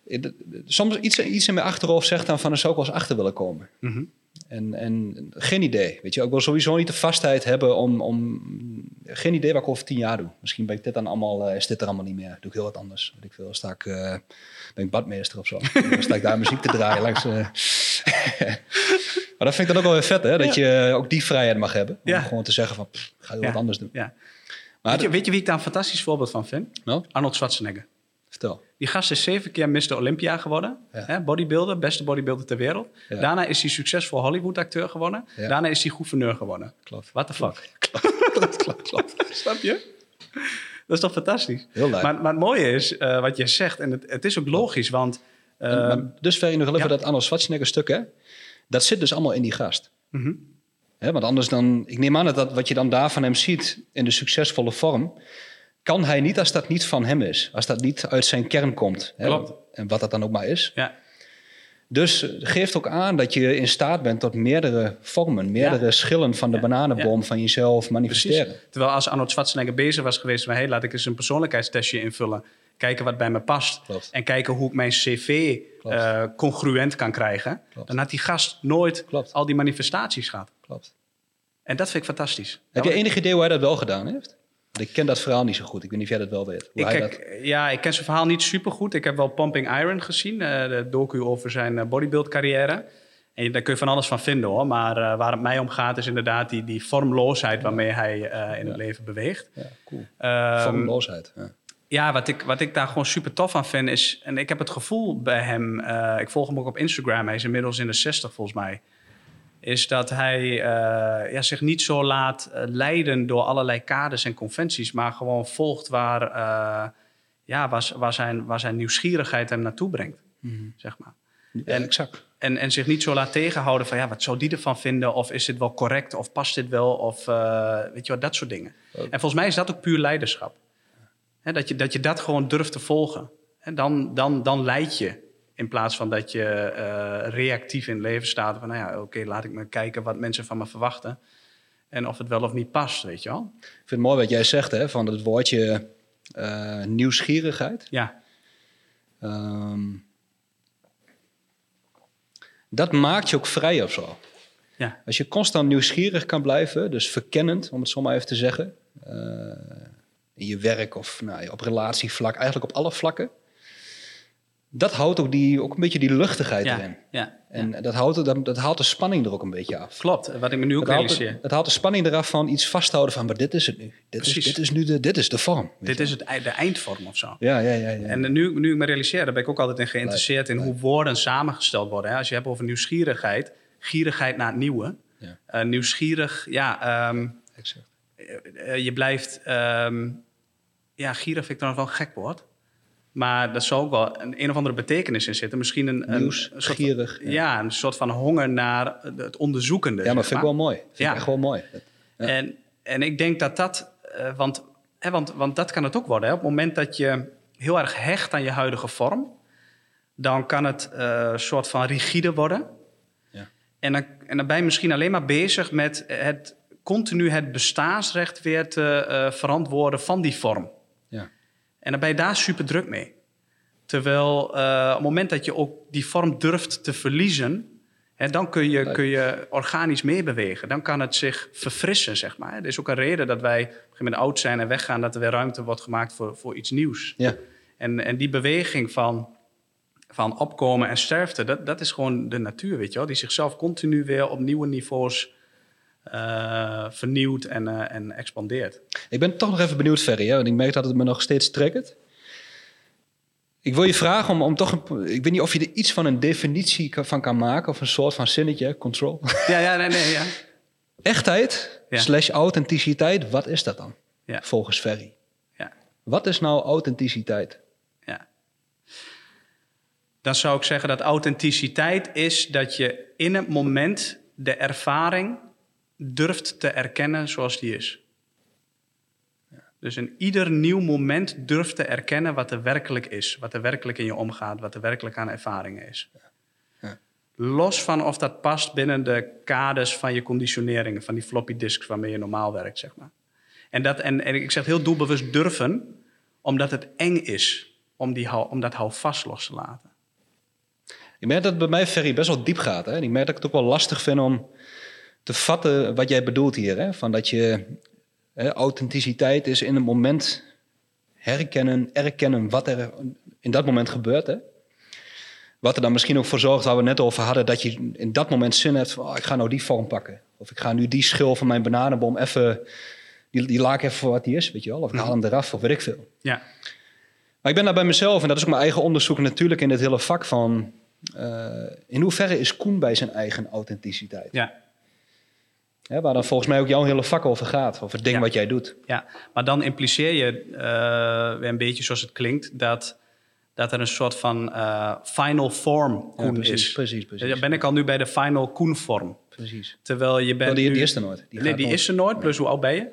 Eh, Soms iets, iets in mijn achterhoofd zegt dan van, er zou ik wel eens achter willen komen. Mhm. En, en geen idee, weet je. Ik wil sowieso niet de vastheid hebben om, om... Geen idee wat ik over tien jaar doe. Misschien ben ik dit dan allemaal, eh, is dit er allemaal niet meer. Doe ik heel wat anders. Weet ik veel, sta ik, eh, ben ik badmeester of zo. dan sta ik daar muziek te draaien langs... eh. maar dat vind ik dan ook wel weer vet, hè. Dat je ook die vrijheid mag hebben. Om gewoon te zeggen van, pff, ik ga heel Ja. wat anders doen. ja. Maar Weet, je, weet je wie ik daar een fantastisch voorbeeld van vind? Nou, Arnold Schwarzenegger. vertel. Die gast is zeven keer Mr. Olympia geworden. Ja. Hè, bodybuilder, beste bodybuilder ter wereld. Ja. Daarna is hij succesvol Hollywood-acteur geworden. Ja. Daarna is hij gouverneur geworden. Klopt. What the fuck? klopt, klopt, klopt. Snap je? Dat is toch fantastisch? Heel leuk. Maar, maar het mooie is, eh, wat je zegt, en het, het is ook logisch, want... eh, En- maar dus ver je nog even ja. dat Arnold Schwarzenegger stuk, hè? Dat zit dus allemaal in die gast. mhm. Hè, want anders dan, ik neem aan dat, dat wat je dan daar van hem ziet in de succesvolle vorm, kan hij niet als dat niet van hem is. Als dat niet uit zijn kern komt. Hè, Klopt. En wat dat dan ook maar is. Ja, Dus geeft ook aan dat je in staat bent tot meerdere vormen, meerdere Ja. schillen van de Ja. bananenboom van jezelf precies. manifesteren. Terwijl als Arnold Schwarzenegger bezig was geweest met... Hey, laat ik eens een persoonlijkheidstestje invullen. Kijken wat bij me past. Klopt. En kijken hoe ik mijn cv eh, congruent kan krijgen. Klopt. Dan had die gast nooit Klopt. al die manifestaties gehad. Klopt. En dat vind ik fantastisch. Heb je enig idee hoe hij dat wel gedaan heeft? Ik ken dat verhaal niet zo goed. Ik weet niet of jij dat wel weet. Ik, ja, ik ken zijn verhaal niet super goed. Ik heb wel Pumping Iron gezien, eh, de docu over zijn eh, bodybuild carrière. En daar kun je van alles van vinden hoor. Maar eh, waar het mij om gaat is inderdaad die, die vormloosheid waarmee hij in het leven beweegt. Ja, cool. Ehm, Vormloosheid. Ja. ja, wat ik, wat ik daar gewoon super tof aan vind is... En ik heb het gevoel bij hem... ik volg hem ook op Instagram. Hij is inmiddels in de 60 volgens mij. Is dat hij eh, ja, zich niet zo laat eh, leiden door allerlei kaders en conventies. Maar gewoon volgt waar, eh, ja, waar, waar, zijn, waar zijn nieuwsgierigheid hem naartoe brengt. Zeg maar. En- exact. En, en zich niet zo laat tegenhouden van ja, wat zou die ervan vinden? Of is dit wel correct? Of past dit wel? Of weet je wat, dat soort dingen. En volgens mij is dat ook puur leiderschap. Dat, je, dat je dat gewoon durft te volgen. En dan, dan, dan leid je. In plaats van dat je eh, reactief in het leven staat. Van nou ja, oké, laat ik me kijken wat mensen van me verwachten. En of het wel of niet past, weet je wel. Ik vind het mooi wat jij zegt, hè, van het woordje eh, nieuwsgierigheid. Ja, Ehm, dat maakt je ook vrij of zo. ja, Als je constant nieuwsgierig kan blijven, dus verkennend, om het zo maar even te zeggen, eh, in je werk of nou, op relatievlak, eigenlijk op alle vlakken, dat houdt ook, die, ook een beetje die luchtigheid ja, erin. ja. En dat, houdt, dat, dat haalt de spanning er ook een beetje af. Klopt, wat ik me nu ook realiseer. het haalt de spanning eraf van iets vasthouden van, maar dit is het nu. Dit, is, dit is nu de, dit is de vorm. Dit is het, de eindvorm of zo. Ja, ja, ja. ja. En nu, nu ik me realiseer, daar ben ik ook altijd in geïnteresseerd in hoe woorden samengesteld worden. Hè? Als je hebt over nieuwsgierigheid, gierigheid naar het nieuwe. Ja. Eh, nieuwsgierig, ja, ehm, exact. eh, je blijft, ehm, ja, gierig vind ik dan wel een gek woord. Maar dat zou ook wel een, een of andere betekenis in zitten. Misschien een, een, Nieuws, een soort gierig, Van, ja. ja. een soort van honger naar het onderzoekende. Ja, maar vind ik wel mooi. Vind Ja. ik echt wel mooi. Ja. En, en ik denk dat dat, eh, want, hè, want, want dat kan het ook worden. Hè? Op het moment dat je heel erg hecht aan je huidige vorm, dan kan het eh, een soort van rigide worden. Ja. En, dan, en dan ben je misschien alleen maar bezig met het continu het bestaansrecht weer te eh, verantwoorden van die vorm. En dan ben je daar super druk mee. Terwijl eh, op het moment dat je ook die vorm durft te verliezen, hè, dan kun je, kun je organisch meebewegen. Dan kan het zich verfrissen, zeg maar. Er is ook een reden dat wij op een gegeven moment oud zijn en weggaan, dat er weer ruimte wordt gemaakt voor, voor iets nieuws. Ja. En, en die beweging van, van opkomen en sterfte, dat, dat is gewoon de natuur, weet je wel. Die zichzelf continu weer op nieuwe niveaus eh, vernieuwt en, eh, en expandeert. Ik ben toch nog even benieuwd, Ferry, hè, want ik merk dat het me nog steeds triggert. Ik wil je vragen om, om toch... Een, ik weet niet of je er iets van een definitie van kan maken... of een soort van zinnetje, control. Ja, ja, nee, nee, ja. Echtheid Ja. slash authenticiteit, wat is dat dan? Ja. Volgens Ferry. Ja. Wat is nou authenticiteit? Ja. Dan zou ik zeggen dat authenticiteit is dat je in het moment de ervaring durft te erkennen zoals die is. Dus in ieder nieuw moment durft te erkennen wat er werkelijk is, wat er werkelijk in je omgaat, wat er werkelijk aan ervaringen is. Ja. Los van of dat past binnen de kaders van je conditioneringen, van die floppy disks waarmee je normaal werkt, zeg maar. En, dat, en, en ik zeg heel doelbewust durven, omdat het eng is om, die, hou- om dat houvast los te laten. Ik merk dat het bij mij, Ferry, best wel diep gaat. Hè? En ik merk dat ik het ook wel lastig vind om te vatten wat jij bedoelt hier. Hè? Van dat je hè, authenticiteit is in het moment herkennen, erkennen wat er in dat moment gebeurt. Hè? Wat er dan misschien ook voor zorgt, waar we het net over hadden, dat je in dat moment zin hebt van, oh, ik ga nou die vorm pakken. Of ik ga nu die schil van mijn bananenboom even, die, die laak even voor wat die is, weet je wel. Of ik haal hem eraf, of weet ik veel. Ja, Maar ik ben daar bij mezelf, en dat is ook mijn eigen onderzoek natuurlijk in dit hele vak van... eh, in hoeverre is Koen bij zijn eigen authenticiteit? ja, Hè, waar dan volgens mij ook jouw hele vak over gaat, over het ding Ja. wat jij doet. ja. Maar dan impliceer je eh, weer een beetje zoals het klinkt, dat, dat er een soort van eh, final form Koen precies, is. precies, precies. Dan ben ik al nu bij de final Koen vorm. Precies. Terwijl je bent Oh, die, nu- die is er nooit. Die nee, die nooit. is er nooit. Plus hoe oud ben je?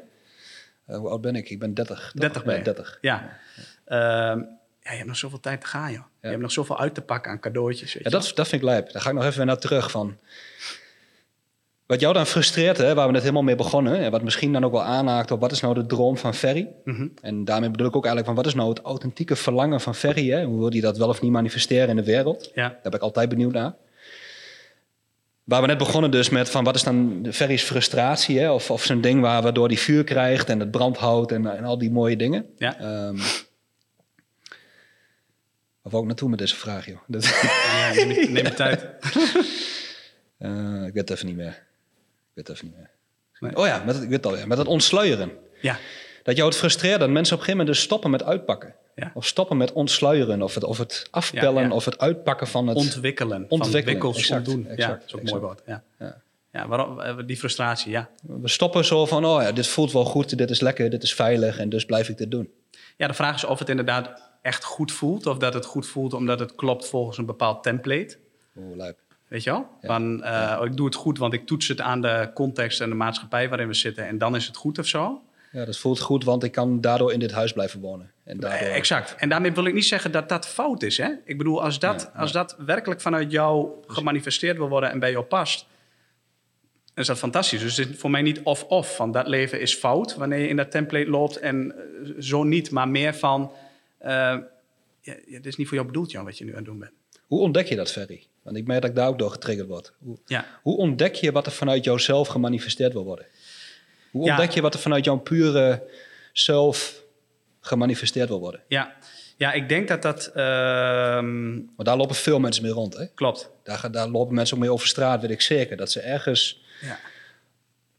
Eh, hoe oud ben ik? Ik ben 30. toch? 30 ben Ja, je. 30. Ja. Ehm, ja, je hebt nog zoveel tijd te gaan, joh. Je hebt nog zoveel uit te pakken aan cadeautjes. Weet Ja, dat, dat vind ik lijp. Daar ga ik nog even naar terug van. Wat jou dan frustreert, hè, waar we net helemaal mee begonnen, en wat misschien dan ook wel aanhaakt op wat is nou de droom van Ferry. Mhm. En daarmee bedoel ik ook eigenlijk van wat is nou het authentieke verlangen van Ferry? Hè? Hoe wil hij dat wel of niet manifesteren in de wereld? Ja, Daar ben ik altijd benieuwd naar. Waar we net begonnen dus met van wat is dan Ferry's frustratie? Hè? Of, of zijn ding waar, waardoor hij vuur krijgt en het brandhout en, en al die mooie dingen. ja. Ehm waar wou ik naartoe met deze vraag, joh? Dat, ja neem, tijd. Eh, ik weet het even niet meer. Ik weet het even niet meer. Oh ja, met het, ik weet het al, ja, met het ontsluieren. Ja, Dat jou het frustreert dat mensen op een gegeven moment dus stoppen met uitpakken. Ja. Of stoppen met ontsluieren. Of het, of het afpellen. Ja, ja. Of het uitpakken van het... ontwikkelen. Ontwikkelen, Van exact, ontdoen. ja, dat is ook exact. mooi woord. Ja. Ja. Waarom, eh, die frustratie, ja. We stoppen zo van, oh ja, dit voelt wel goed, dit is lekker, dit is veilig en dus blijf ik dit doen. Ja, de vraag is of het inderdaad echt goed voelt. Of dat het goed voelt omdat het klopt volgens een bepaald template. Oeh, lijp. Weet je wel? Ja. Van, eh, oh, ik doe het goed, want ik toets het aan de context en de maatschappij waarin we zitten. En dan is het goed of zo. Ja, dat voelt goed, want ik kan daardoor in dit huis blijven wonen. En daardoor... Eh, Exact. En daarmee wil ik niet zeggen dat dat fout is. Hè? Ik bedoel, als dat, Ja, als dat werkelijk vanuit jou gemanifesteerd wil worden en bij jou past, is dat fantastisch. Dus het is voor mij niet of-of. Van dat leven is fout wanneer je in dat template loopt en eh, zo niet, maar meer van. ja, ja, dit is niet voor jou bedoeld, Jan, wat je nu aan het doen bent. Hoe ontdek je dat, Ferry? Want ik merk dat ik daar ook door getriggerd word. Hoe, Ja. hoe ontdek je wat er vanuit jouzelf gemanifesteerd wil worden? Hoe Ja. ontdek je wat er vanuit jouw pure zelf gemanifesteerd wil worden? Ja. ja, ik denk dat dat ehm, Want daar lopen veel mensen mee rond. Hè? klopt. Daar, daar lopen mensen ook mee over straat, weet ik zeker. Dat ze ergens... Ja.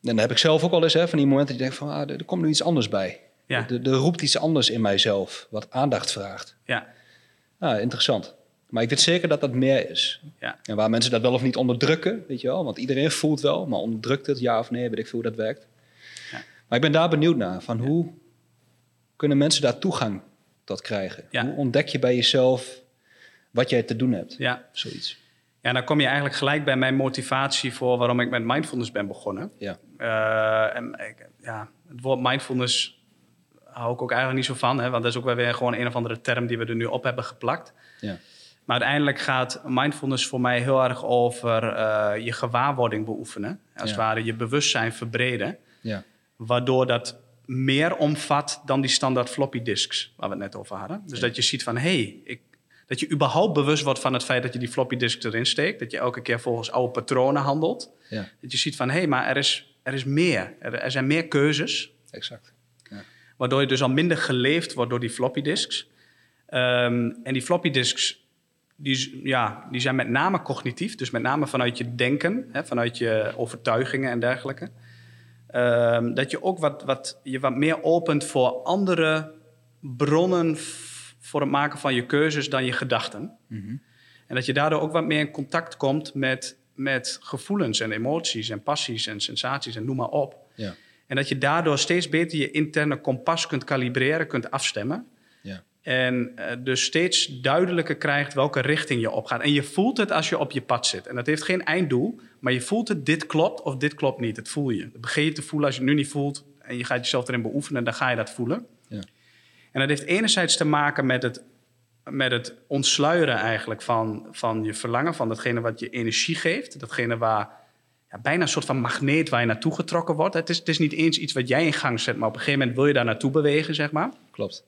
En dat heb ik zelf ook wel eens, hè, van die momenten dat je denkt van... Ah, er, er komt nu iets anders bij. Ja. Er, er roept iets anders in mijzelf, wat aandacht vraagt. Ja. Ah, interessant. Maar ik weet zeker dat dat meer is. Ja. En waar mensen dat wel of niet onderdrukken, weet je wel. Want iedereen voelt wel, maar onderdrukt het, ja of nee, weet ik veel hoe dat werkt. Ja. Maar ik ben daar benieuwd naar. Van hoe kunnen mensen daar toegang tot krijgen? Hoe ontdek je bij jezelf wat jij te doen hebt? ja. Zoiets. Ja, dan kom je eigenlijk gelijk bij mijn motivatie voor waarom ik met mindfulness ben begonnen. Ja. Eh, en ik, ja, het woord mindfulness hou ik ook eigenlijk niet zo van, hè, want dat is ook wel weer gewoon een of andere term die we er nu op hebben geplakt. Ja. Maar uiteindelijk gaat mindfulness voor mij heel erg over eh, je gewaarwording beoefenen. Als het Ja. ware je bewustzijn verbreden. Ja. Waardoor dat meer omvat dan die standaard floppy disks waar we het net over hadden. Dus dat je ziet van, hé, hey, ik, dat je überhaupt bewust wordt van het feit dat je die floppy disk erin steekt. Dat je elke keer volgens oude patronen handelt. ja, Dat je ziet van, hé, hey, maar er is, er is meer. Er, er zijn meer keuzes. exact. Waardoor je dus al minder geleefd wordt door die floppy disks. Ehm, en die floppy disks, die, ja, die zijn met name cognitief. Dus met name vanuit je denken, hè, vanuit je overtuigingen en dergelijke. Ehm, dat je ook wat, wat, je wat meer opent voor andere bronnen voor het maken van je keuzes dan je gedachten. En dat je daardoor ook wat meer in contact komt met, met gevoelens en emoties en passies en sensaties en noem maar op. Ja. En dat je daardoor steeds beter je interne kompas kunt kalibreren, kunt afstemmen. En eh, dus steeds duidelijker krijgt welke richting je opgaat. En je voelt het als je op je pad zit. En dat heeft geen einddoel, maar je voelt het, dit klopt of dit klopt niet. Dat voel je. Dat begin je te voelen als je het nu niet voelt en je gaat jezelf erin beoefenen, dan ga je dat voelen. Ja. En dat heeft enerzijds te maken met het, met het ontsluieren eigenlijk van, van je verlangen, van datgene wat je energie geeft. Datgene waar ja, bijna een soort van magneet waar je naartoe getrokken wordt. Het is, het is niet eens iets wat jij in gang zet, maar op een gegeven moment wil je daar naartoe bewegen, zeg maar. Klopt.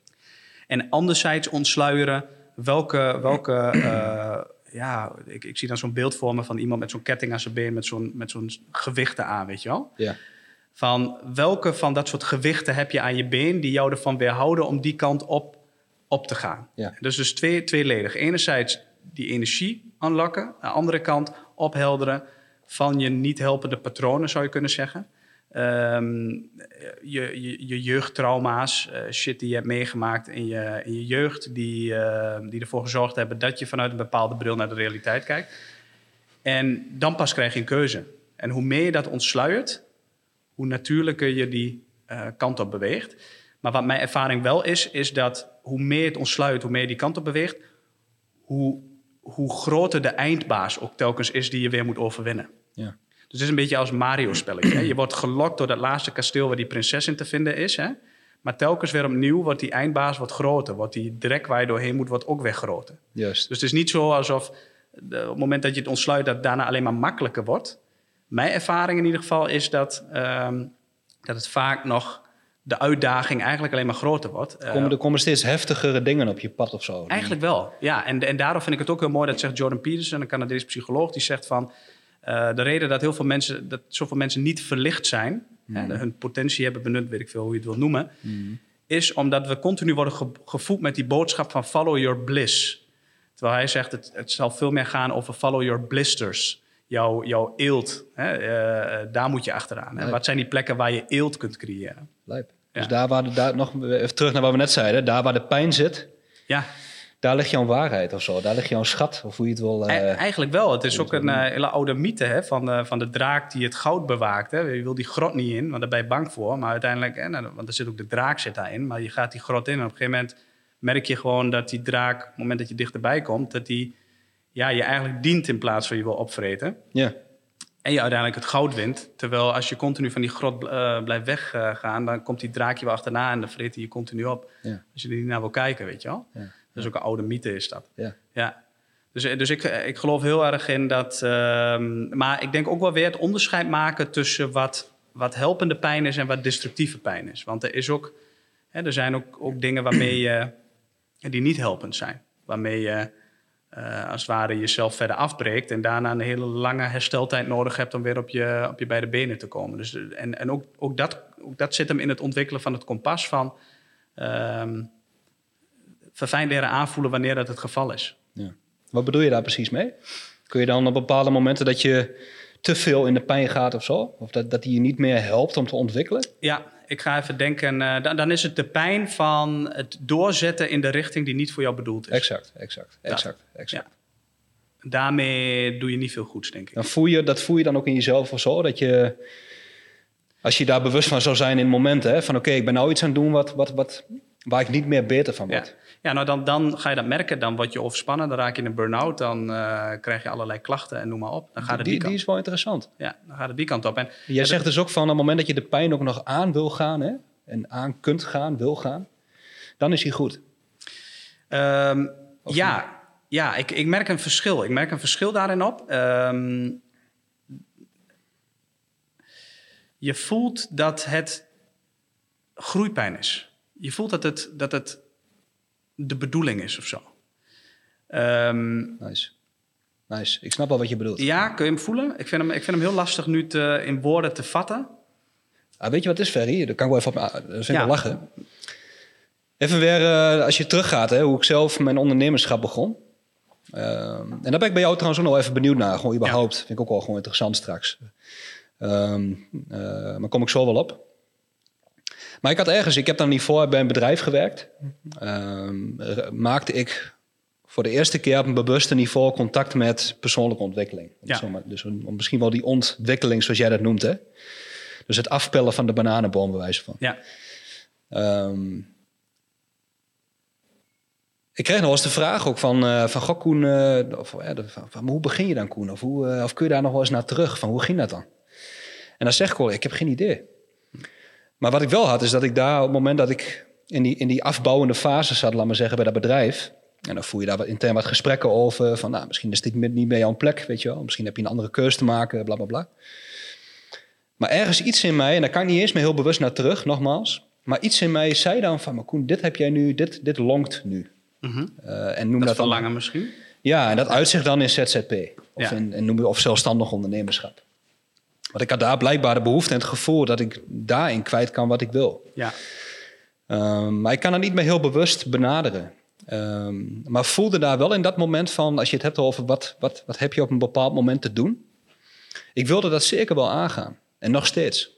En anderzijds ontsluieren welke, welke eh, ja, ik, ik zie dan zo'n beeld voor me van iemand met zo'n ketting aan zijn been, met zo'n, met zo'n gewichten aan, weet je wel? Ja. Van welke van dat soort gewichten heb je aan je been die jou ervan weerhouden om die kant op, op te gaan? Ja. Dus dus twee, tweeledig. Enerzijds die energie unlocken, aan de andere kant ophelderen van je niet helpende patronen, zou je kunnen zeggen. Ehm, je, je, je jeugdtrauma's, eh, shit die je hebt meegemaakt in je, in je jeugd, die, eh, die ervoor gezorgd hebben dat je vanuit een bepaalde bril naar de realiteit kijkt. En dan pas krijg je een keuze. En hoe meer je dat ontsluiert, hoe natuurlijker je die eh, kant op beweegt. Maar wat mijn ervaring wel is, is dat hoe meer het ontsluit, hoe meer je die kant op beweegt, hoe, hoe groter de eindbaas ook telkens is die je weer moet overwinnen. Ja. Dus het is een beetje als Mario-spelletje. Je wordt gelokt door dat laatste kasteel waar die prinses in te vinden is. Hè? Maar telkens weer opnieuw wordt die eindbaas wat groter. Wordt die drek waar je doorheen moet, wordt ook weer groter. Juist. Dus het is niet zo alsof de- op het moment dat je het ontsluit, dat het daarna alleen maar makkelijker wordt. Mijn ervaring in ieder geval is dat, ehm, dat het vaak nog de uitdaging eigenlijk alleen maar groter wordt. Eh, Komen, er komen steeds heftigere dingen op je pad of zo? Eigenlijk wel, ja. En, en daarom vind ik het ook heel mooi, dat zegt Jordan Peterson, een Canadese psycholoog, die zegt van... eh, de reden dat heel veel mensen, dat zoveel mensen niet verlicht zijn, hè, hun potentie hebben benut, weet ik veel hoe je het wil noemen, is omdat we continu worden ge- gevoed met die boodschap van follow your bliss. Terwijl hij zegt, het, het zal veel meer gaan over follow your blisters. jouw, jouw eelt, hè, eh, eh, daar moet je achteraan. Wat zijn die plekken waar je eelt kunt creëren? Lijp. Ja. Dus daar waar de, daar nog even terug naar wat we net zeiden, daar waar de pijn zit, Ja, daar ligt jouw waarheid of zo. Daar ligt jouw schat, of hoe je het wil. E- eigenlijk wel. Het is ook een eh, hele oude mythe hè, van, de, van de draak die het goud bewaakt. Hè. Je wil die grot niet in, want daar ben je bang voor. Maar uiteindelijk, hè, nou, want er zit ook de draak zit daarin. Maar je gaat die grot in en op een gegeven moment merk je gewoon dat die draak, op het moment dat je dichterbij komt, dat die ja, je eigenlijk dient in plaats van je wil opvreten. ja. En je uiteindelijk het goud wint. Terwijl als je continu van die grot eh, blijft weggaan, dan komt die draak je wel achterna en dan vreet hij je continu op. Ja. Als je er niet naar wil kijken, weet je wel. Ja. Dat is ook een oude mythe, is dat. Ja. Ja. Dus, dus ik, ik geloof heel erg in dat. ehm, maar ik denk ook wel weer het onderscheid maken tussen wat, wat helpende pijn is en wat destructieve pijn is. Want er is ook. Hè, er zijn ook, ook dingen waarmee je. die niet helpend zijn. Waarmee je. eh, als het ware jezelf verder afbreekt en daarna een hele lange hersteltijd nodig hebt om weer op je, op je beide benen te komen. Dus, en en ook, ook, dat, ook dat zit hem in het ontwikkelen van het kompas van ehm verfijnd leren aanvoelen wanneer dat het geval is. Ja. Wat bedoel je daar precies mee? Kun je dan op bepaalde momenten dat je te veel in de pijn gaat of zo? Of dat, dat die je niet meer helpt om te ontwikkelen? Ja, ik ga even denken. eh, dan, dan is het de pijn van het doorzetten in de richting die niet voor jou bedoeld is. Exact, exact, exact, exact. Daarmee doe je niet veel goeds, denk ik. Dan voel je, dat voel je dan ook in jezelf of zo? Dat je, als je daar bewust van zou zijn in momenten, hè, van oké, ik ben nou iets aan het doen wat, wat, wat, waar ik niet meer beter van Ja, word. ja nou dan, dan ga je dat merken. Dan word je overspannen, dan raak je in een burn-out. Dan eh, krijg je allerlei klachten en noem maar op. Dan gaat het die, Die, kant. die is wel interessant. Ja, dan gaat het die kant op. En Jij zegt dus ook van op het moment dat je de pijn ook nog aan wil gaan, hè, en aan kunt gaan, wil gaan, dan is hij goed. Ehm, ja, ja ik, ik merk een verschil. Ik merk een verschil daarin op. Ehm, je voelt dat het groeipijn is. Je voelt dat het, dat het de bedoeling is of zo. Ehm, Nice. Nice. Ik snap wel wat je bedoelt. ja, kun je hem voelen? Ik vind hem, ik vind hem heel lastig nu te, in woorden te vatten. Ah, weet je wat het is, Ferry? Daar kan ik wel even op ah, dat vind ik Ja. lachen. Even weer, eh, als je teruggaat, hè, hoe ik zelf mijn ondernemerschap begon. Ehm, en daar ben ik bij jou trouwens ook nog even benieuwd naar. Gewoon überhaupt. Vind ik ook wel gewoon interessant straks. Ehm eh, maar kom ik zo wel op. Maar ik had ergens, ik heb dan niet voor bij een bedrijf gewerkt. Ehm, r- maakte ik voor de eerste keer op een bewuste niveau contact met persoonlijke ontwikkeling. Ja. Zomaar, dus een- misschien wel die ontwikkeling, zoals jij dat noemt. Hè? Dus het afpellen van de bananenboom, bij wijze van. Ja, Ehm, ik kreeg nog eens de vraag ook van, eh van Koen, eh, of, van, van, hoe begin je dan, Koen? Of, hoe, eh, of kun je daar nog wel eens naar terug? Van, hoe ging dat dan? En dan zeg ik wel, ik heb geen idee. Maar wat ik wel had, is dat ik daar op het moment dat ik in die, in die afbouwende fase zat, laat maar zeggen, bij dat bedrijf. En dan voel je daar wat, intern wat gesprekken over. Van, nou, misschien is dit niet bij jouw plek, weet je wel. Misschien heb je een andere keuze te maken, bla, bla, bla. Maar ergens iets in mij, en daar kan ik niet eens meer heel bewust naar terug, nogmaals. Maar iets in mij zei dan van, maar Koen, dit heb jij nu, dit, dit longt nu. Mhm. Eh, en noem dat dat, dan, verlangen misschien. ja, en dat uitzicht dan in ZZP. Of, Ja. in, en noem, of zelfstandig ondernemerschap. Want ik had daar blijkbaar de behoefte en het gevoel dat ik daarin kwijt kan wat ik wil. Ja, Ehm, maar ik kan het niet meer heel bewust benaderen. Ehm, maar voelde daar wel in dat moment van, als je het hebt over wat, wat, wat heb je op een bepaald moment te doen. Ik wilde dat zeker wel aangaan. En nog steeds.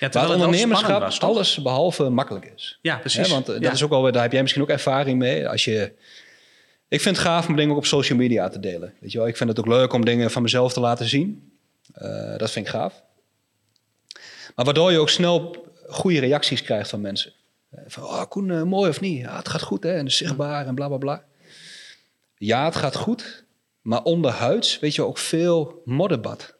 ja Waar ondernemerschap was, alles behalve makkelijk is. Ja, precies. want eh, dat Ja. is ook wel, weer- daar heb jij misschien ook ervaring mee. Als je, ik vind het gaaf om dingen ook op social media te delen. Weet je wel? Ik vind het ook leuk om dingen van mezelf te laten zien. Eh, dat vind ik gaaf. Maar waardoor je ook snel goede reacties krijgt van mensen. Eh, Van, oh Koen, eh, mooi of niet? Ja, het gaat goed hè, en zichtbaar en bla bla bla. Ja, het gaat goed. Maar onderhuids weet je ook veel modderbad.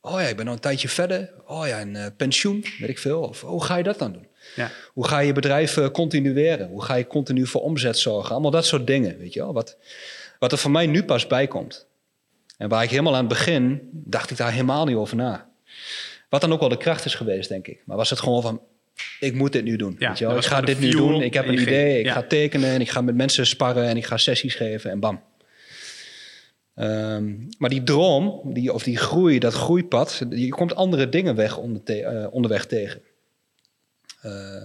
Oh ja, ik ben al een tijdje verder. Oh ja, een pensioen, weet ik veel. Of oh, hoe ga je dat dan doen? Ja. Hoe ga je je bedrijf continueren? Hoe ga je continu voor omzet zorgen? Allemaal dat soort dingen, weet je wel. Wat, wat er voor mij nu pas bij komt. En waar ik helemaal aan het begin, dacht ik daar helemaal niet over na. Wat dan ook wel de kracht is geweest, denk ik. Maar was het gewoon van, ik moet dit nu doen. Ja, weet je wel? Ik ga dit nu doen, ik heb en een idee, ik ja. ga tekenen... en ik ga met mensen sparren en ik ga sessies geven en bam. Ehm, maar die droom, die, of die groei, dat groeipad... je komt andere dingen weg onder te- eh, onderweg tegen. Eh,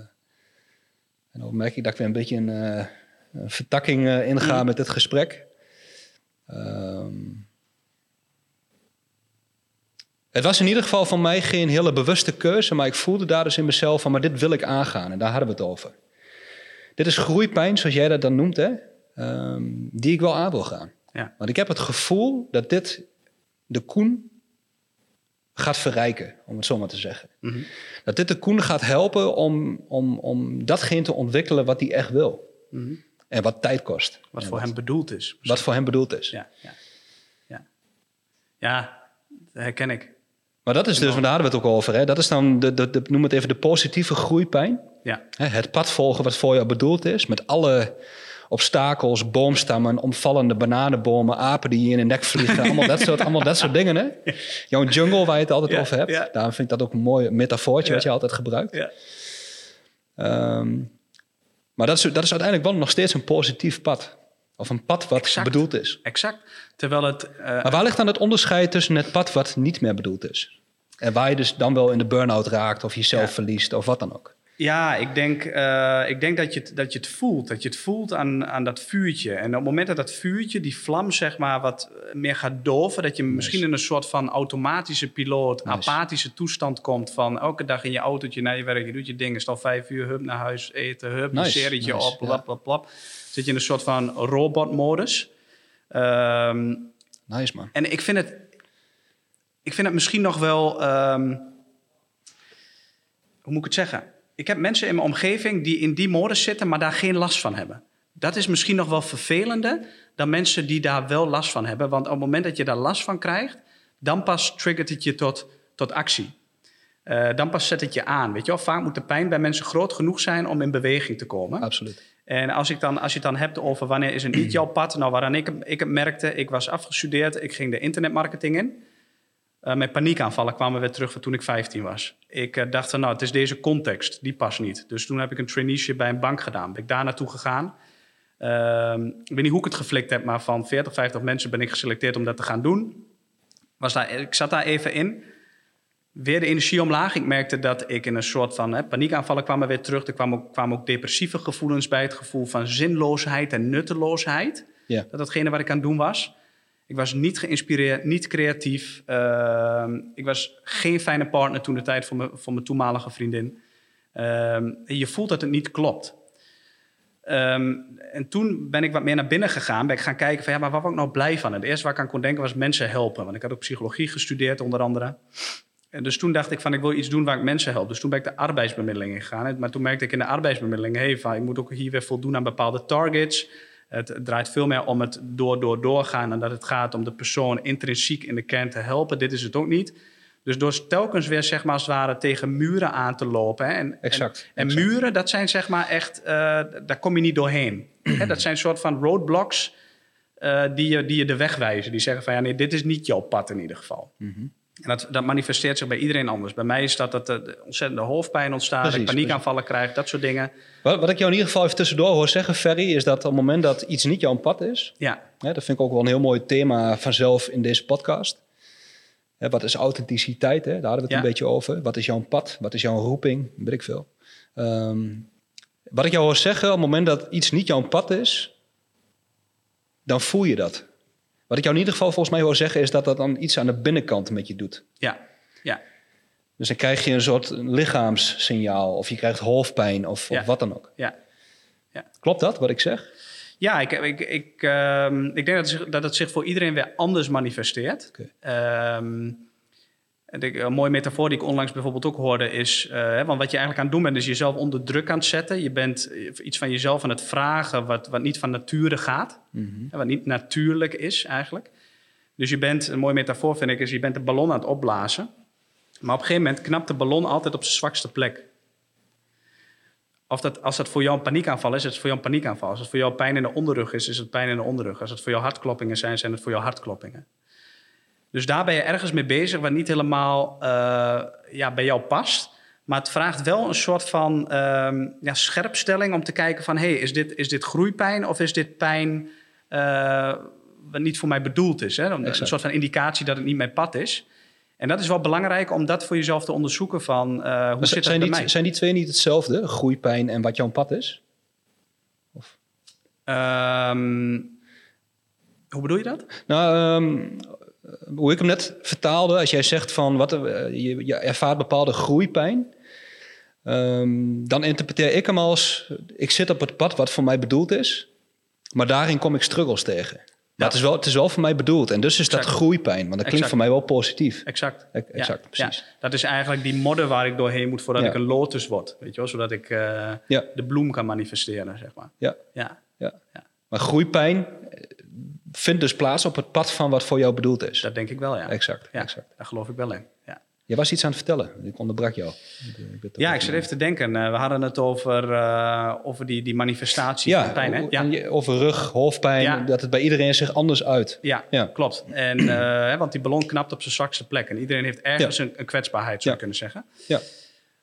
en dan merk ik dat ik weer een beetje een, eh, een vertakking inga Mhm. met dit gesprek. Ehm, Het was in ieder geval van mij geen hele bewuste keuze, maar ik voelde daar dus in mezelf van, maar dit wil ik aangaan. En daar hadden we het over. Dit is groeipijn, zoals jij dat dan noemt, hè? Ehm, die ik wel aan wil gaan. Ja. Want ik heb het gevoel dat dit de Koen gaat verrijken, om het zo maar te zeggen. Mhm. Dat dit de Koen gaat helpen om, om, om datgene te ontwikkelen wat hij echt wil. Mhm. En wat tijd kost. Wat En voor hem bedoeld is. wat voor hem bedoeld is. Ja, ja. Ja, ja dat herken ik. Maar dat is dus, want daar hadden we het ook over. Hè? Dat is dan, de, de, de, noem het even, de positieve groeipijn. Ja, Het pad volgen wat voor jou bedoeld is. Met alle obstakels, boomstammen, omvallende bananenbomen, apen die je in de nek vliegen. allemaal, dat soort, allemaal dat soort dingen. Hè? Jouw jungle waar je het altijd Ja, over hebt. ja. Daarom vind ik dat ook een mooi metafoortje wat je altijd gebruikt. ja. Ehm, maar dat is, dat is uiteindelijk wel nog steeds een positief pad. Of een pad wat Exact. bedoeld is. exact. Terwijl het... eh, Maar waar ligt dan het onderscheid tussen het pad wat niet meer bedoeld is? En waar je dus dan wel in de burn-out raakt of jezelf Ja. verliest of wat dan ook. Ja, ik denk, eh, ik denk dat, je het, dat je het voelt. Dat je het voelt aan, aan dat vuurtje. En op het moment dat dat vuurtje, die vlam, zeg maar, wat meer gaat doven... dat je misschien in een soort van automatische piloot, Nice. apathische toestand komt... van elke dag in je autootje naar je werk, je doet je dingen... stel vijf uur, hup, naar huis eten, hup, Nice, een serietje op, ja. plap, plap, plap. Zit je in een soort van robotmodus. Ehm Nice man. en ik vind het, ik vind het misschien nog wel. ehm, hoe moet ik het zeggen? Ik heb mensen in mijn omgeving die in die modus zitten, maar daar geen last van hebben. Dat is misschien nog wel vervelender dan mensen die daar wel last van hebben. Want op het moment dat je daar last van krijgt, dan pas triggert het je tot, tot actie. Eh, dan pas zet het je aan. Weet je wel? Vaak moet de pijn bij mensen groot genoeg zijn om in beweging te komen. Absoluut. En als, ik dan, als je het dan hebt over wanneer is het niet jouw pad, nou waaraan ik, ik het merkte, ik was afgestudeerd, ik ging de internetmarketing in. Eh met paniekaanvallen kwamen weer terug van toen ik 15 was. Ik eh, dacht van nou, het is deze context, die past niet. Dus toen heb ik een traineeship bij een bank gedaan. Ben ik daar naartoe gegaan. Ehm, ik weet niet hoe ik het geflikt heb, maar van 40, 50 mensen ben ik geselecteerd om dat te gaan doen. Was daar, ik zat daar even in. Weer de energie omlaag. Ik merkte dat ik in een soort van hè, paniekaanvallen kwamen weer terug. Er kwamen ook, kwamen ook depressieve gevoelens bij. Het gevoel van zinloosheid en nutteloosheid. Ja. Dat datgene wat ik aan het doen was. Ik was niet geïnspireerd, niet creatief. Ehm, ik was geen fijne partner toen de tijd voor, me, voor mijn toenmalige vriendin. Ehm, je voelt dat het niet klopt. Ehm, en toen ben ik wat meer naar binnen gegaan. Ben ik gaan kijken van ja, maar waar word ik nou blij van? Het eerste waar ik aan kon denken was mensen helpen. Want ik had ook psychologie gestudeerd onder andere. En dus toen dacht ik van ik wil iets doen waar ik mensen help. Dus toen ben ik de arbeidsbemiddeling ingegaan. Maar toen merkte ik in de arbeidsbemiddeling... Hey, van, ik moet ook hier weer voldoen aan bepaalde targets. Het, draait veel meer om het door, door, doorgaan... dan dat het gaat om de persoon intrinsiek in de kern te helpen. Dit is het ook niet. Dus door telkens weer zeg maar als het ware tegen muren aan te lopen. Hè, en, Exact, En, en muren, dat zijn zeg maar echt... eh, daar kom je niet doorheen. Hè, dat zijn soort van roadblocks... eh, die, je, die je de weg wijzen. Die zeggen van ja, nee, dit is niet jouw pad in ieder geval. Mhm. En dat, dat manifesteert zich bij iedereen anders. Bij mij is dat dat er ontzettende hoofdpijn ontstaat, dat ik Precies, paniekaanvallen krijg, dat soort dingen. Wat, wat ik jou in ieder geval even tussendoor hoor zeggen, Ferry, is dat op het moment dat iets niet jouw pad is, Ja, hè, dat vind ik ook wel een heel mooi thema vanzelf in deze podcast. Hè, wat is authenticiteit? Hè? Daar hadden we het Ja. een beetje over. Wat is jouw pad? Wat is jouw roeping? Weet ik veel. Ehm, wat ik jou hoor zeggen, op het moment dat iets niet jouw pad is, dan voel je dat. Wat ik jou in ieder geval volgens mij hoor zeggen, is dat dat dan iets aan de binnenkant met je doet. ja, ja. Dus dan krijg je een soort lichaamssignaal, of je krijgt hoofdpijn, of, Ja. of wat dan ook. ja. Klopt dat, wat ik zeg? Ja, ik, ik, ik, ehm, ik denk dat het, zich, dat het zich voor iedereen weer anders manifesteert. Oké. Ehm, een mooie metafoor die ik onlangs bijvoorbeeld ook hoorde is... eh, want wat je eigenlijk aan het doen bent, is jezelf onder druk aan het zetten. Je bent eh, iets van jezelf aan het vragen wat, wat niet van nature gaat. En wat niet natuurlijk is eigenlijk. Dus je bent, een mooie metafoor vind ik, is je bent de ballon aan het opblazen. Maar op een gegeven moment knapt de ballon altijd op zijn zwakste plek. Of dat, als dat voor jou een paniekaanval is, is het voor jou een paniekaanval. Als het voor jou pijn in de onderrug is, is het pijn in de onderrug. Als het voor jou hartkloppingen zijn, zijn het voor jou hartkloppingen. Dus daar ben je ergens mee bezig wat niet helemaal eh, ja, bij jou past. Maar het vraagt wel een soort van ehm, ja, scherpstelling om te kijken van... hey, is, dit, is dit groeipijn of is dit pijn eh, wat niet voor mij bedoeld is? Hè? Een, een soort van indicatie dat het niet mijn pad is. En dat is wel belangrijk om dat voor jezelf te onderzoeken van... eh, hoe zit dat zijn, bij die, mij? zijn die twee niet hetzelfde? Groeipijn en wat jouw pad is? Ehm, hoe bedoel je dat? Nou, ehm, hoe ik hem net vertaalde, als jij zegt van wat, eh, je, je ervaart bepaalde groeipijn, ehm, dan interpreteer ik hem als ik zit op het pad wat voor mij bedoeld is, maar daarin kom ik struggles tegen. Maar het, is wel, het is wel voor mij bedoeld en dus is dat groeipijn, want dat klinkt Exact. voor mij wel positief. Exact. E- exact, precies. Ja, dat is eigenlijk die modder waar ik doorheen moet voordat ik een lotus word. Weet je wel? Zodat ik eh, de bloem kan manifesteren, zeg maar. Ja, Ja, ja. Maar groeipijn eh, vindt dus plaats op het pad van wat voor jou bedoeld is. dat denk ik wel, ja. Exact, Ja, exact. daar geloof ik wel in. Ja, Je was iets aan het vertellen, ik onderbrak jou. Ik toch ja ik zit even te denken. eh, we hadden het over, eh, over die, die manifestatie van pijn, hè? Ja. over rug, hoofdpijn, Ja. dat het bij iedereen zich anders uit. Ja, Ja. klopt. En, eh, want die ballon knapt op zijn zwakste plek. En iedereen heeft ergens een, een kwetsbaarheid, zou je kunnen zeggen. Ja.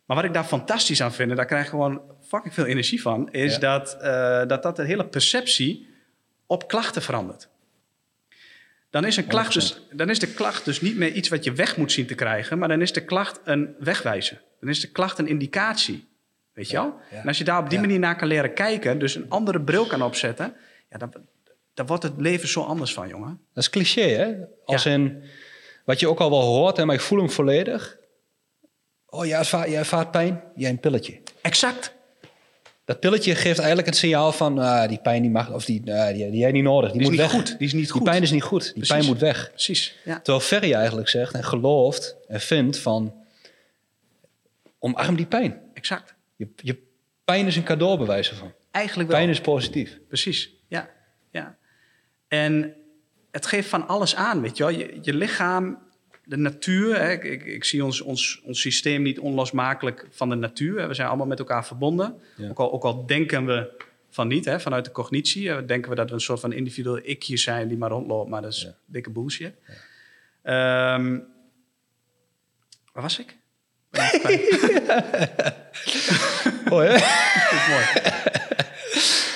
Maar wat ik daar fantastisch aan vind, en daar krijg ik gewoon fucking veel energie van, is dat, eh, dat dat de hele perceptie op klachten verandert. Dan is, een klacht dus, dan is de klacht dus niet meer iets wat je weg moet zien te krijgen, maar dan is de klacht een wegwijzer. Dan is de klacht een indicatie. Weet je wel? ja. En als je daar op die Ja. manier naar kan leren kijken, dus een andere bril kan opzetten, ja, dan, dan wordt het leven zo anders van, jongen. Dat is cliché, hè? Als in, wat je ook al wel hoort, hè, maar ik voel hem volledig. Oh, jij ervaart, jij ervaart pijn? Jij een pilletje. Exact. Dat pilletje geeft eigenlijk het signaal van, ah, die pijn die mag, of die, ah, die, die jij niet nodig, die, Die is moet niet weg. goed. Die is niet Die goed. pijn is niet goed, die Precies. pijn moet weg. Precies. Ja. Terwijl Ferry eigenlijk zegt en gelooft en vindt van, omarm die pijn. Exact. Je, je pijn is een cadeau bewijzen van. Eigenlijk wel. Pijn is positief. Precies, ja. ja. En het geeft van alles aan, weet je wel. Je, je lichaam, de natuur. Hè, ik, ik, ik zie ons, ons, ons systeem niet onlosmakelijk van de natuur. Hè. We zijn allemaal met elkaar verbonden. Ja. Ook, al, ook al denken we van niet, hè, vanuit de cognitie. hè, denken we dat we een soort van individueel ikje zijn die maar rondloopt. Maar dat is Ja. dikke bullshit. Ehm, waar was ik? Oh, hè? Dat is mooi.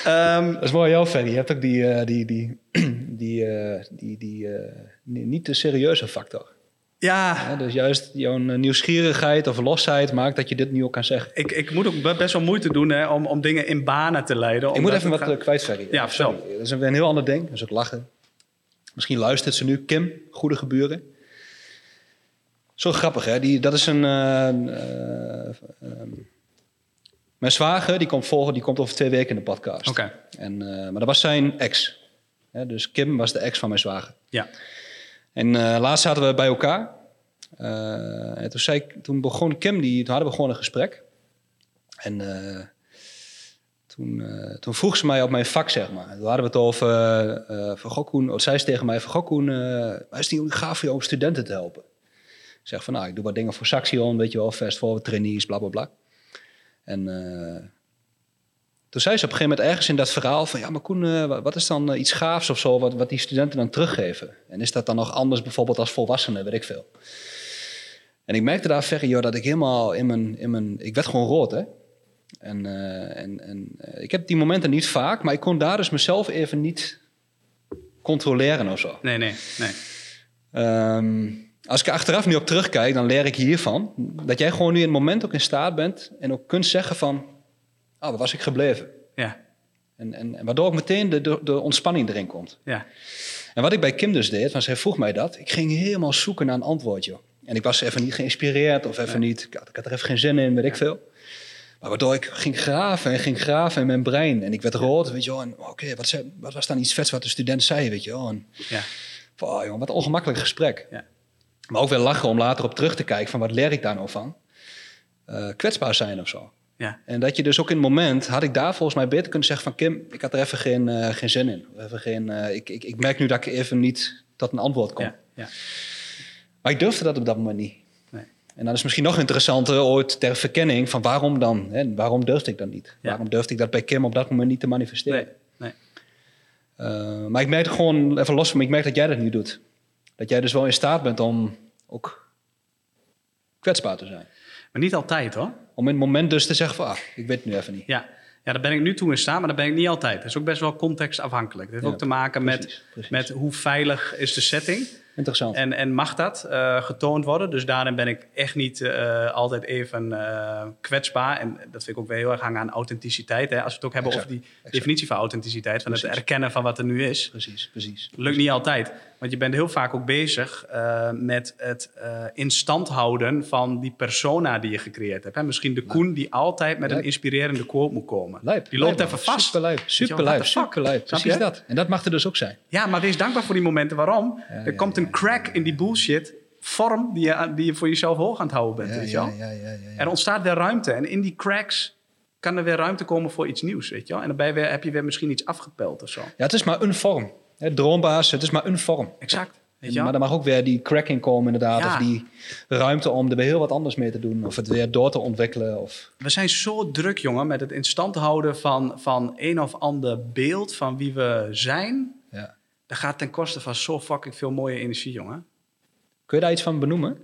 Ehm, Dat is mooi, jou, Ferry. Je hebt ook die, eh, die, die, die, eh, die, die eh, ni- niet te serieuze factor. Ja? Dus juist jouw nieuwsgierigheid of losheid maakt dat je dit nu ook kan zeggen. Ik, ik moet ook be- best wel moeite doen hè, om, om dingen in banen te leiden. Ik moet even wat gaat- eh, kwijt. Ja, Eh, sorry. Dat is een, heel ander ding. Dat is ook lachen. Misschien luistert ze nu. Kim, goede geburen. Zo grappig, hè? Die, dat is een... eh, eh, ehm, mijn zwager, die komt, volgen, die komt over twee weken in de podcast. Oké, En, eh, maar dat was zijn ex. Hè, dus Kim was de ex van mijn zwager. ja. En eh, laatst zaten we bij elkaar. Eh, en toen, begon Kim, die, toen hadden we gewoon een gesprek. En eh, toen, toen vroeg ze mij op mijn vak, zeg maar. Toen hadden we het over van goh, Koen, oh, zei ze tegen mij van goh, Koen, maar is het niet gaaf voor jou om studenten te helpen? Ik zeg van nou, ik doe wat dingen voor Saxion, weet je wel, fast forward trainees, bla bla bla. En toen zei ze op een gegeven moment ergens in dat verhaal van... ja, maar Koen, eh, wa- wat is dan eh, iets gaafs of zo wat, wat die studenten dan teruggeven? En is dat dan nog anders bijvoorbeeld als volwassenen, weet ik veel. En ik merkte daar verre, joh, dat ik helemaal in mijn... In mijn ik werd gewoon rood, hè. En, eh, en, en ik heb die momenten niet vaak, maar ik kon daar dus mezelf even niet controleren of zo. Nee, nee, nee. Ehm, als ik er achteraf nu op terugkijk, dan leer ik hiervan dat jij gewoon nu in het moment ook in staat bent en ook kunt zeggen van, oh, waar was ik gebleven? Ja, En, en, en waardoor ook meteen de, de, de ontspanning erin komt. ja. En wat ik bij Kim dus deed, want zij vroeg mij dat, ik ging helemaal zoeken naar een antwoord, joh. En ik was even niet geïnspireerd of even niet, ik had, ik had er even geen zin in, weet ik veel. Maar waardoor ik ging graven en ging graven in mijn brein. En ik werd rood, weet je wel. En oké, wat, zei- wat was dan iets vets wat de student zei, weet je wel. En, ja. oh, jongen, wat een ongemakkelijk gesprek. Ja. Maar ook wel lachen om later op terug te kijken van wat leer ik daar nou van? Eh, kwetsbaar zijn of zo. Ja. En dat je dus ook in het moment, had ik daar volgens mij beter kunnen zeggen van Kim, ik had er even geen, eh, geen zin in. Even geen, eh, ik, ik, ik merk nu dat ik even niet tot een antwoord kom. ja, ja. Maar ik durfde dat op dat moment niet. Nee. En dan is misschien nog interessanter ooit ter verkenning van waarom dan? Hè? Waarom durfde ik dat niet? Waarom durfde ik dat bij Kim op dat moment niet te manifesteren? Nee, nee. Eh, maar ik merk gewoon, even los van ik merk dat jij dat nu doet. Dat jij dus wel in staat bent om ook kwetsbaar te zijn. Maar niet altijd hoor. Om in het moment dus te zeggen van, ah, ik weet het nu even niet. Ja. ja, daar ben ik nu toe in staat, maar dat ben ik niet altijd. Dat is ook best wel contextafhankelijk. Dat heeft Ja, ook te maken met, precies, met hoe veilig is de setting. Interessant. En, en mag dat eh, getoond worden? Dus daarin ben ik echt niet eh, altijd even eh, kwetsbaar. En dat vind ik ook weer heel erg hangen aan authenticiteit. Hè? Als we het ook hebben Exact, over die exact. definitie van authenticiteit, van het erkennen van wat er nu is. Precies, precies. Lukt niet altijd. Want je bent heel vaak ook bezig uh, met het uh, in stand houden van die persona die je gecreëerd hebt. Hè? Misschien de Koen die altijd met een inspirerende quote moet komen. Die loopt even vast. Superlijp, superlijp, superlijp. Precies dat. En dat mag er dus ook zijn. Ja, maar wees dankbaar voor die momenten. Waarom? Ja, er ja, komt een crack in die bullshit vorm die je, die je voor jezelf hoog aan het houden bent. weet je wel? Er ontstaat weer ruimte. En in die cracks kan er weer ruimte komen voor iets nieuws, weet je wel? En weer, heb je weer misschien iets afgepeld of zo. Ja, het is maar een vorm. Hè, droombaas, het is maar een vorm. Exact. Weet je maar er mag ook weer die cracking komen inderdaad. Ja. Of die ruimte om er weer heel wat anders mee te doen. Of het weer door te ontwikkelen. Of... We zijn zo druk, jongen, met het in stand houden van, van een of ander beeld van wie we zijn. Ja. Dat gaat ten koste van zo fucking veel mooie energie, jongen. Kun je daar iets van benoemen?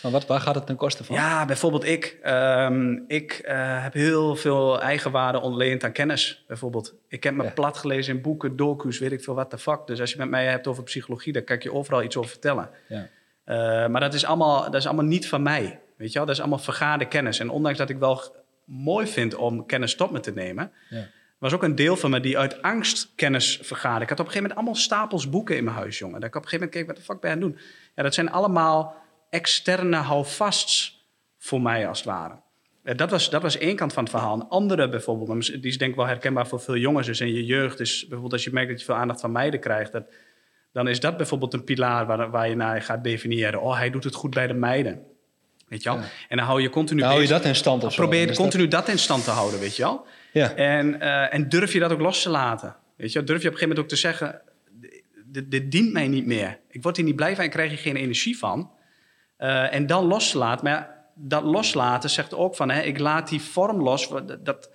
Van wat, waar gaat het ten koste van? Ja, bijvoorbeeld ik. Um, ik uh, heb heel veel eigenwaarde ontleend aan kennis, bijvoorbeeld. Ik heb me ja. plat gelezen in boeken, docu's, weet ik veel wat de fuck. Dus als je met mij hebt over psychologie, dan kan ik je overal iets over vertellen. Ja. Uh, maar dat is, allemaal, dat is allemaal niet van mij, weet je wel? Dat is allemaal vergaande kennis. En ondanks dat ik wel mooi vind om kennis tot me te nemen... Ja. was ook een deel van me die uit angst kennis vergaarde. Ik had op een gegeven moment allemaal stapels boeken in mijn huis, jongen. Dat ik op een gegeven moment keek, wat de fuck ben je aan het doen? Ja, dat zijn allemaal externe houvasts voor mij, als het ware. Dat was, dat was één kant van het verhaal. Een andere bijvoorbeeld, die is denk ik wel herkenbaar voor veel jongens, dus in je jeugd. Dus bijvoorbeeld als je merkt dat je veel aandacht van meiden krijgt, dat, dan is dat bijvoorbeeld een pilaar waar, waar je naar gaat definiëren. Oh, hij doet het goed bij de meiden. Weet je wel? Ja. En dan hou je continu... Dan hou je dat in stand of Probeer je continu dat... dat... in stand te houden, weet je wel? Ja. En, uh, en durf je dat ook los te laten? Weet je wel? Durf je op een gegeven moment ook te zeggen... Dit, dit dient mij niet meer. Ik word hier niet blij van en krijg je geen energie van. Uh, en dan loslaat. Maar dat loslaten zegt ook van, hè, ik laat die vorm los. Dat,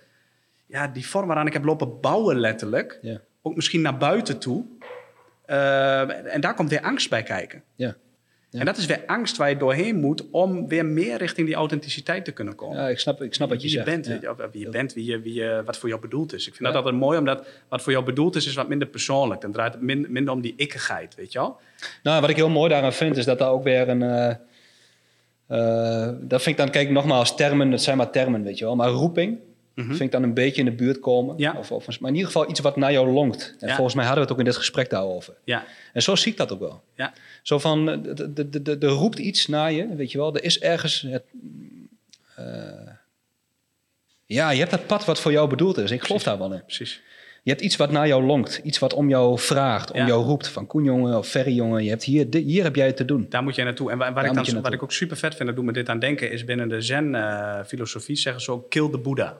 ja, die vorm waaraan ik heb lopen bouwen letterlijk. Ja. Ook misschien naar buiten toe. Uh, en daar komt weer angst bij kijken. Ja. Ja. En dat is weer angst waar je doorheen moet om weer meer richting die authenticiteit te kunnen komen. Ja, ik snap, ik snap wat je wie zegt. Je bent, ja. Wie je bent, wie je, wie je, wat voor jou bedoeld is. Ik vind dat altijd mooi, omdat wat voor jou bedoeld is, is wat minder persoonlijk. Dan draait het min, minder om die ikkigheid, weet je wel? Nou, wat ik heel mooi daaraan vind, is dat daar ook weer een... Uh, uh, dat vind ik dan, kijk nogmaals, termen, het zijn maar termen, weet je wel. Maar roeping, mm -hmm. vind ik dan een beetje in de buurt komen. Ja. Of, of, maar in ieder geval iets wat naar jou longt. En ja. volgens mij hadden we het ook in dit gesprek daarover. Ja. En zo zie ik dat ook wel. Ja. Zo van, er roept iets naar je, weet je wel. Er is ergens... Het, uh, ja, je hebt dat pad wat voor jou bedoeld is. Ik geloof Precies. daar wel in. Precies. Je hebt iets wat naar jou longt. Iets wat om jou vraagt, om Ja. jou roept. Van Koen jongen of Ferry jongen. Je hebt hier, hier heb jij het te doen. Daar moet je naartoe. En waar, waar Daar ik, dan, wat ik ook super vet vind, dat doet me dit aan denken, is binnen de Zen-filosofie zeggen ze ook kill the Buddha.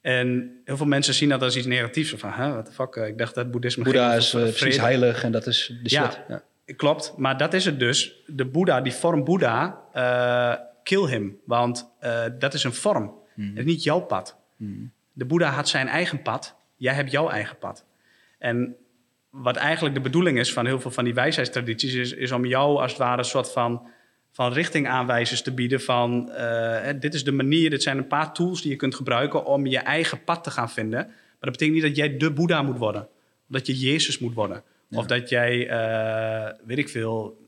En heel veel mensen zien dat als iets negatiefs. Van, hè, what the fuck, eh, ik dacht dat boeddhisme Boeddha is eh, precies heilig en dat is de shit. Ja. Klopt, maar dat is het dus. De Boeddha, die vorm Boeddha, eh, kill him. Want eh, dat is een vorm. Mhm. Het is niet jouw pad. De Boeddha had zijn eigen pad. Jij hebt jouw eigen pad. En wat eigenlijk de bedoeling is van heel veel van die wijsheidstradities... is, is om jou als het ware een soort van, van richtingaanwijzers te bieden... van eh, dit is de manier, dit zijn een paar tools die je kunt gebruiken... om je eigen pad te gaan vinden. Maar dat betekent niet dat jij de Boeddha moet worden. Dat je Jezus moet worden. Of dat jij, eh, weet ik veel,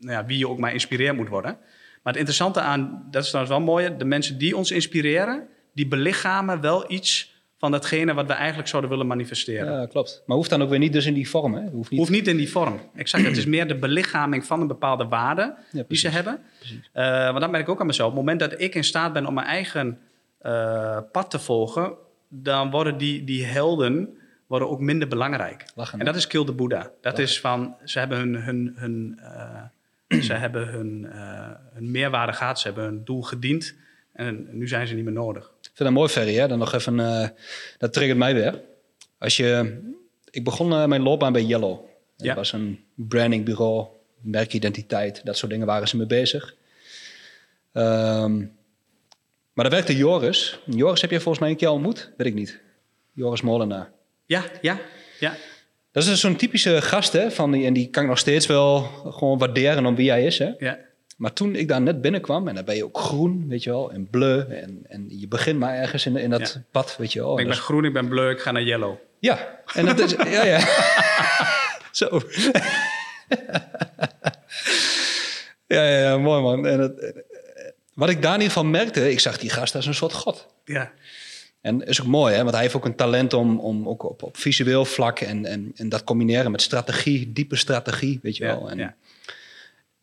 nou ja, wie je ook maar inspireerd moet worden. Maar het interessante aan, dat is trouwens wel mooi, de mensen die ons inspireren, die belichamen wel iets van datgene wat we eigenlijk zouden willen manifesteren. Ja, klopt. Maar hoeft dan ook weer niet dus in die vorm. Hè? Hoeft niet. Hoeft niet in die vorm. Exact. Het is meer de belichaming van een bepaalde waarde Ja, die ze hebben. Uh, want dat merk ik ook aan mezelf. Op het moment dat ik in staat ben om mijn eigen uh, pad te volgen, dan worden die, die helden worden ook minder belangrijk. Lachen, en dat is Kill the Buddha. Dat Lachen. is van, ze hebben hun, hun, hun, uh, ze hebben hun, hun meerwaarde gehad, ze hebben hun doel gediend en nu zijn ze niet meer nodig. Ik vind dat mooi, Ferry. Hè? Dan nog even, uh, dat triggert mij weer. Als je, ik begon uh, mijn loopbaan bij Yellow. Ja. Dat was een brandingbureau, merkidentiteit, dat soort dingen waren ze mee bezig. Um, maar daar werkte Joris. Joris heb je volgens mij een keer ontmoet, weet ik niet. Joris Molenaar. Ja, ja, ja. Dat is dus zo'n typische gast, hè, van die, en die kan ik nog steeds wel gewoon waarderen om wie hij is. Hè. Ja. Maar toen ik daar net binnenkwam, en dan ben je ook groen, weet je wel, en bleu. En, en je begint maar ergens in, in dat Ja. pad, weet je wel. Ik ben Dus- groen, ik ben bleu, ik ga naar yellow. ja, en dat is, ja, ja. Zo. ja, ja, ja, mooi man. En het, wat ik daar in ieder geval merkte, ik zag die gast als een soort god. Ja, En is ook mooi, hè? want hij heeft ook een talent om, om ook op, op visueel vlak en, en, en dat combineren met strategie, diepe strategie, weet je Ja, wel. En ja.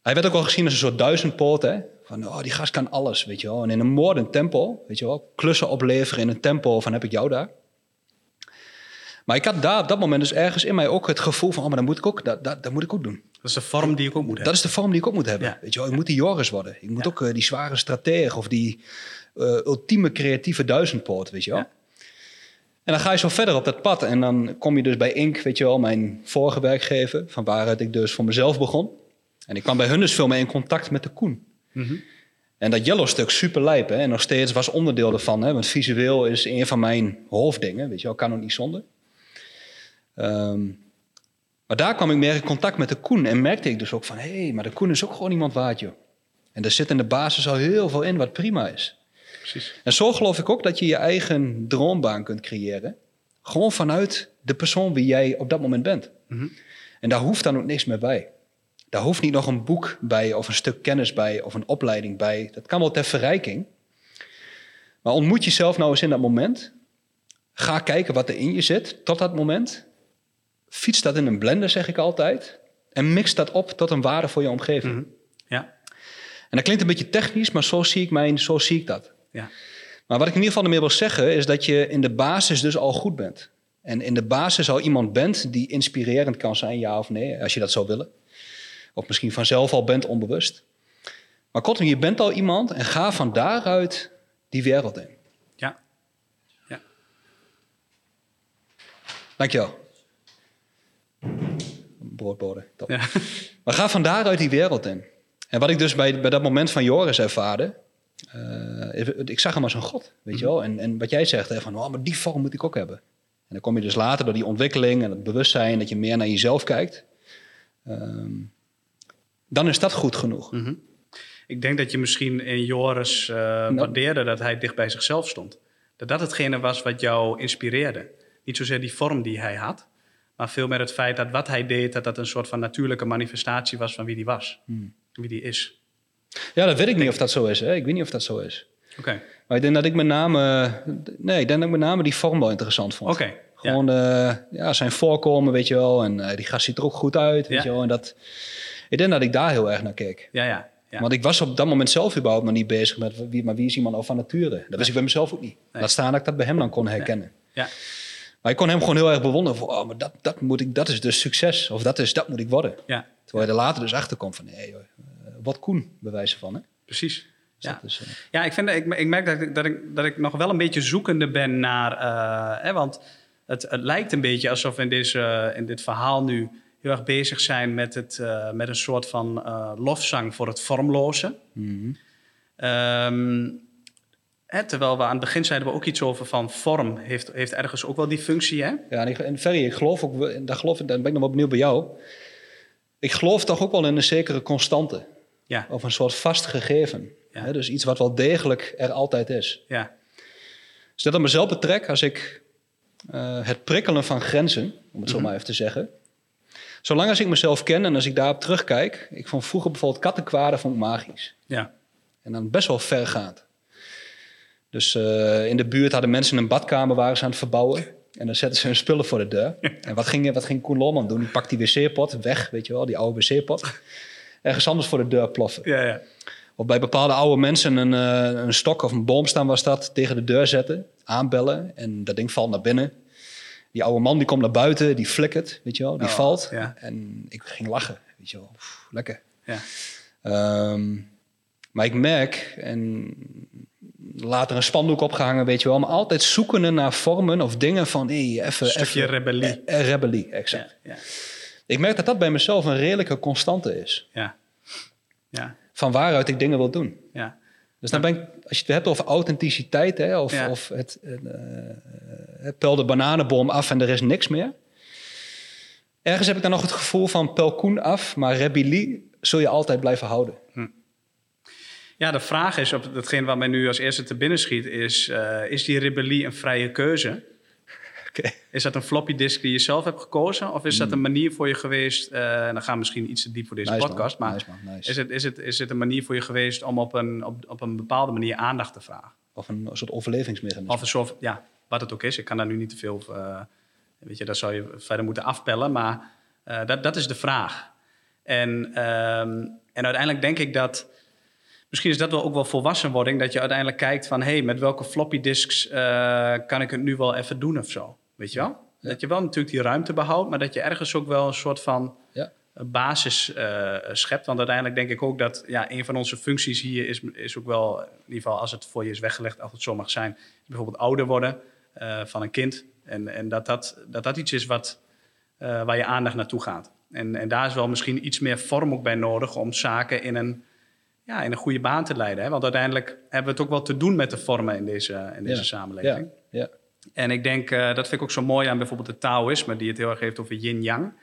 Hij werd ook wel gezien als een soort duizendpoot, hè? Van, oh, die gast kan alles, weet je wel. En in een moordend tempo, weet je wel, klussen opleveren in een tempo van heb ik jou daar. Maar ik had daar op dat moment dus ergens in mij ook het gevoel van, oh, maar dat moet ik ook, dat, dat, dat moet ik ook doen. Dat is de vorm die ik ook moet hebben. Dat is de vorm die ik ook moet hebben. Ja. Weet je wel, ik moet die Joris worden. Ik moet Ja. ook eh, die zware stratege of die eh, ultieme creatieve duizendpoot, weet je wel. En dan ga je zo verder op dat pad. En dan kom je dus bij Ink, weet je wel, mijn vorige werkgever, van waaruit ik dus voor mezelf begon. En ik kwam bij hun dus veel meer in contact met de Koen. Mhm. En dat yellow stuk super lijp, hè. En nog steeds was onderdeel ervan, hè. Want visueel is een van mijn hoofddingen, weet je wel, kan ook niet zonder. Ehm, maar daar kwam ik meer in contact met de Koen. En merkte ik dus ook van, hé, hey, maar de Koen is ook gewoon iemand waard, joh. En er zit in de basis al heel veel in wat prima is. Precies. En zo geloof ik ook dat je je eigen droombaan kunt creëren. Gewoon vanuit de persoon wie jij op dat moment bent. Mhm. En daar hoeft dan ook niks meer bij. Daar hoeft niet nog een boek bij, of een stuk kennis bij, of een opleiding bij. Dat kan wel ter verrijking. Maar ontmoet jezelf nou eens in dat moment. Ga kijken wat er in je zit tot dat moment. Fiets dat in een blender, zeg ik altijd. En mix dat op tot een waarde voor je omgeving. Mhm. Ja. En dat klinkt een beetje technisch, maar zo zie ik, mijn, zo zie ik dat. Ja. Maar wat ik in ieder geval ermee wil zeggen, is dat je in de basis dus al goed bent. En in de basis al iemand bent die inspirerend kan zijn, ja of nee, als je dat zou willen. Of misschien vanzelf al bent, onbewust. Maar kortom, je bent al iemand en ga van daaruit die wereld in. Ja. Ja. Dankjewel. Broodbode. top. Ja. Maar ga van daaruit die wereld in. En wat ik dus bij, bij dat moment van Joris ervaarde. eh, ik zag hem als een god, weet je wel. En, en wat jij zegt, hè, van, oh, maar die vorm moet ik ook hebben. En dan kom je dus later door die ontwikkeling en het bewustzijn... dat je meer naar jezelf kijkt. Ehm, dan is dat goed genoeg. Mhm. Ik denk dat je misschien in Joris eh, waardeerde dat hij dicht bij zichzelf stond. Dat dat hetgene was wat jou inspireerde. Niet zozeer die vorm die hij had, maar veel meer het feit dat wat hij deed, dat dat een soort van natuurlijke manifestatie was van wie die was. Wie die is. Ja, dat weet ik niet of dat zo is. Hè. Ik weet niet of dat zo is. Oké, Maar ik denk dat ik met name... Nee, ik denk dat ik met name die vorm wel interessant vond. oké. Ja. Gewoon eh, ja, zijn voorkomen, weet je wel. En eh, die gast ziet er ook goed uit, weet Ja. je wel. En dat, ik denk dat ik daar heel erg naar keek. Ja, ja. ja. Want ik was op dat moment zelf überhaupt nog niet bezig met... Wie, maar wie is iemand al van nature? Dat wist ik bij mezelf ook niet. Laat staan dat ik dat bij hem dan kon herkennen. ja. Maar ik kon hem gewoon heel erg bewonderen. Van, oh, maar dat, dat, moet ik, dat is dus succes. Of dat, is, dat moet ik worden. ja, Terwijl je er later dus achter komt van... Nee, joh, eh, wat Koen, bij wijze van. Hè? precies. Dus Ja. is, eh, Ja, ik, vind, ik, ik merk dat ik, dat, ik, dat ik nog wel een beetje zoekende ben naar. eh, hè, want het, het lijkt een beetje alsof in, deze, in dit verhaal nu heel erg bezig zijn met, het, eh, met een soort van eh, lofzang voor het vormloze. mhm. Ehm, hè, terwijl we aan het begin zeiden we ook iets over van vorm heeft, heeft ergens ook wel die functie. Hè? Ja, en, Ferry, ik geloof ook, daar, geloof, ik- daar ben ik nog wel benieuwd bij jou. Ik geloof toch ook wel in een zekere constante. Ja, Of een soort vast gegeven. Ja. Hè, dus iets wat wel degelijk er altijd is. ja, Dus dat op mezelf betrek, als ik eh, het prikkelen van grenzen, om het zo Mhm. maar even te zeggen. Zolang als ik mezelf ken en als ik daarop terugkijk. Ik vond vroeger bijvoorbeeld kattenkwaden vond ik magisch. ja, En dan best wel vergaand. Dus eh, in de buurt hadden mensen een badkamer waren ze aan het verbouwen. En dan zetten ze hun spullen voor de deur. En wat ging, wat ging Koen Lolman doen? Die pakt die wc-pot weg, weet je wel, die oude wc-pot. Ergens anders voor de deur ploffen. ja, ja. Of bij bepaalde oude mensen een, eh, een stok of een boomstam was dat, tegen de deur zetten, aanbellen en dat ding valt naar binnen. Die oude man die komt naar buiten, die flikkert, weet je wel, die Oh, valt. ja. En ik ging lachen, weet je wel, Pff, lekker. ja. Ehm, maar ik merk, en later een spandoek opgehangen, weet je wel, maar altijd zoekende naar vormen of dingen van, hé, even... Stukje rebellie. eh, eh, rebellie, exact. Ja, ja, Ik merk dat dat bij mezelf een redelijke constante is. ja. ja, Van waaruit ik dingen wil doen. Dus dan ben ik, als je het hebt over authenticiteit, hè, of, Ja. of het, eh, het pel de bananenboom af en er is niks meer. Ergens heb ik dan nog het gevoel van pel Koen af, maar rebellie zul je altijd blijven houden. Ja, de vraag is, op datgene wat mij nu als eerste te binnen schiet, is: eh, is die rebellie een vrije keuze? Is dat een floppy disk die je zelf hebt gekozen? Of is dat een manier voor je geweest? eh, en dan gaan we misschien iets te diep voor deze Nice, man. podcast. Maar Nice, man. Nice. is, het, is, het, is het een manier voor je geweest om op een, op, op een bepaalde manier aandacht te vragen? Of een soort overlevingsmechanisme. Of een soort, ja, wat het ook is. Ik kan daar nu niet te veel, uh, weet je, dat zou je verder moeten afpellen. Maar uh, dat, dat is de vraag. En, um, en uiteindelijk denk ik dat, misschien is dat wel ook wel volwassenwording, dat je uiteindelijk kijkt van, hé, hey, met welke floppy disks uh, kan ik het nu wel even doen of zo. Weet je wel? Ja. Dat je wel natuurlijk die ruimte behoudt, maar dat je ergens ook wel een soort van ja. basis uh, schept. Want uiteindelijk denk ik ook dat ja, een van onze functies hier is, is ook wel, in ieder geval als het voor je is weggelegd, als het zo mag zijn, bijvoorbeeld ouder worden uh, van een kind. En, en dat, dat, dat dat iets is wat, uh, waar je aandacht naartoe gaat. En, en daar is wel misschien iets meer vorm ook bij nodig om zaken in een, ja, in een goede baan te leiden. Hè? Want uiteindelijk hebben we het ook wel te doen met de vormen in deze, in deze Ja. samenleving. Ja, ja. En ik denk, uh, dat vind ik ook zo mooi aan bijvoorbeeld het Taoïsme, die het heel erg heeft over yin-yang.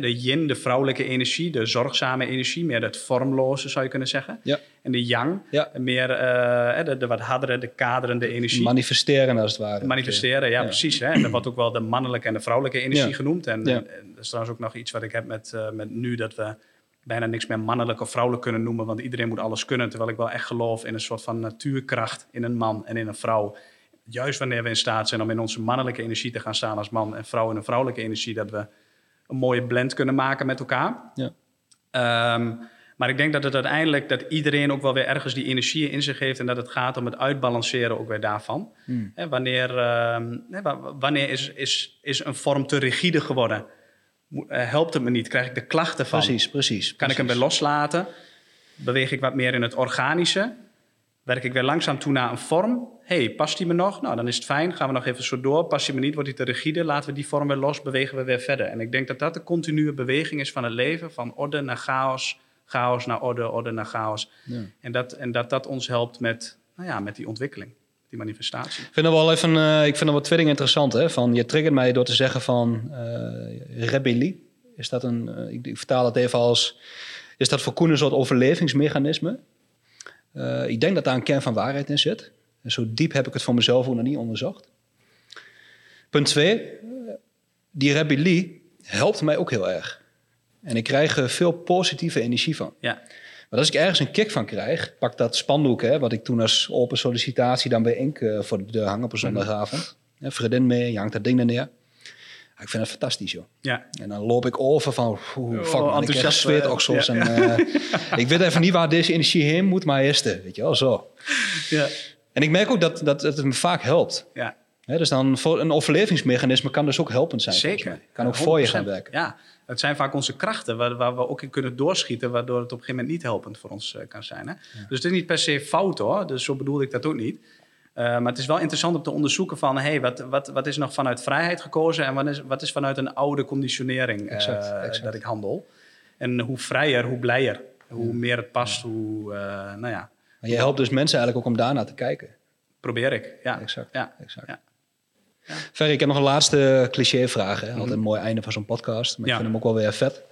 De yin, de vrouwelijke energie, de zorgzame energie, meer het vormloze zou je kunnen zeggen. Ja. En de yang, Ja. meer uh, de, de wat hardere, de kaderende energie. Manifesteren als het ware. Manifesteren, ja, Ja. precies. Hè? En dat wordt ook wel de mannelijke en de vrouwelijke energie genoemd. En, Ja. en, en dat is trouwens ook nog iets wat ik heb met, uh, met nu, dat we bijna niks meer mannelijk of vrouwelijk kunnen noemen, want iedereen moet alles kunnen. Terwijl ik wel echt geloof in een soort van natuurkracht in een man en in een vrouw. Juist wanneer we in staat zijn om in onze mannelijke energie te gaan staan als man en vrouw in een vrouwelijke energie, dat we een mooie blend kunnen maken met elkaar. Ja. Ehm, maar ik denk dat het uiteindelijk dat iedereen ook wel weer ergens die energie in zich heeft en dat het gaat om het uitbalanceren ook weer daarvan. Hmm. Wanneer ehm, wanneer is, is, is een vorm te rigide geworden? Eh, helpt het me niet? Krijg ik de klachten van? Precies, precies. Kan ik hem weer loslaten? Beweeg ik wat meer in het organische? Werk ik weer langzaam toe naar een vorm? Hey, past die me nog? Nou, dan is het fijn. Gaan we nog even zo door. Past die me niet? Wordt die te rigide? Laten we die vorm weer los. Bewegen we weer verder. En ik denk dat dat de continue beweging is van het leven. Van orde naar chaos. Chaos naar orde. Orde naar chaos. Ja. En, dat, en dat dat ons helpt met, nou ja, met die ontwikkeling. Die manifestatie. Ik vind dat wel even, eh, ik vind dat wat twee dingen interessant. Hè? Van, je triggert mij door te zeggen van eh, rebellie. Is dat een, eh, ik, ik vertaal het even als, is dat voor Koen een soort overlevingsmechanisme? Ik denk dat daar een kern van waarheid in zit. En zo diep heb ik het voor mezelf ook nog niet onderzocht. Punt twee, eh, die rebellie helpt mij ook heel erg. En ik krijg er veel positieve energie van. Ja, Maar als ik ergens een kick van krijg, pak dat spandoek, hè, wat ik toen als open sollicitatie dan bij Ink eh, voor de deur hang op een zondagavond. Hè, vriendin mee, je hangt dat ding er neer. Ja, ik vind het fantastisch, joh. ja. En dan loop ik over van, oeh, fuck man, ik krijg zweetoksels. ja. En, eh, ik weet even niet waar deze energie heen moet, maar is er, weet je wel, zo. ja. En ik merk ook dat, dat het me vaak helpt. ja. Dus dan voor een overlevingsmechanisme kan dus ook helpend zijn. Zeker. Kan ook voor je 100%. gaan werken. Ja, het zijn vaak onze krachten waar, waar we ook in kunnen doorschieten, waardoor het op een gegeven moment niet helpend voor ons eh, kan zijn. Hè? Dus het is niet per se fout hoor, dus zo bedoelde ik dat ook niet. Eh, maar het is wel interessant om te onderzoeken van, hey, wat, wat, wat is nog vanuit vrijheid gekozen en wat is, wat is vanuit een oude conditionering eh, Exact, exact. dat ik handel. En hoe vrijer, hoe blijer, hoe meer het past, hoe, nou ja, Maar je helpt dus mensen eigenlijk ook om daarnaar te kijken. probeer ik. Ja, Exact. Ja. exact. Ja. Ferry, ik heb nog een laatste cliché-vraag. hè. Altijd een mooi einde van zo'n podcast. Maar ik vind hem ook wel weer vet.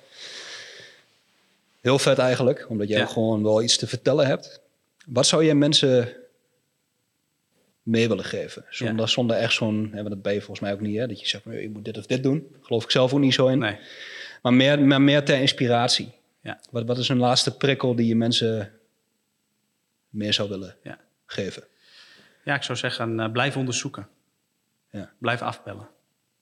Heel vet eigenlijk, omdat jij gewoon wel iets te vertellen hebt. Wat zou je mensen mee willen geven? Zonder, zonder echt zo'n, want dat ben je volgens mij ook niet, hè? dat je zegt, je moet dit of dit doen. Geloof ik zelf ook niet zo in. Nee. Maar, meer, maar meer ter inspiratie. Ja. Wat, wat is een laatste prikkel die je mensen meer zou willen Ja. geven? ja, ik zou zeggen, eh, blijf onderzoeken. Ja. Blijf afbellen.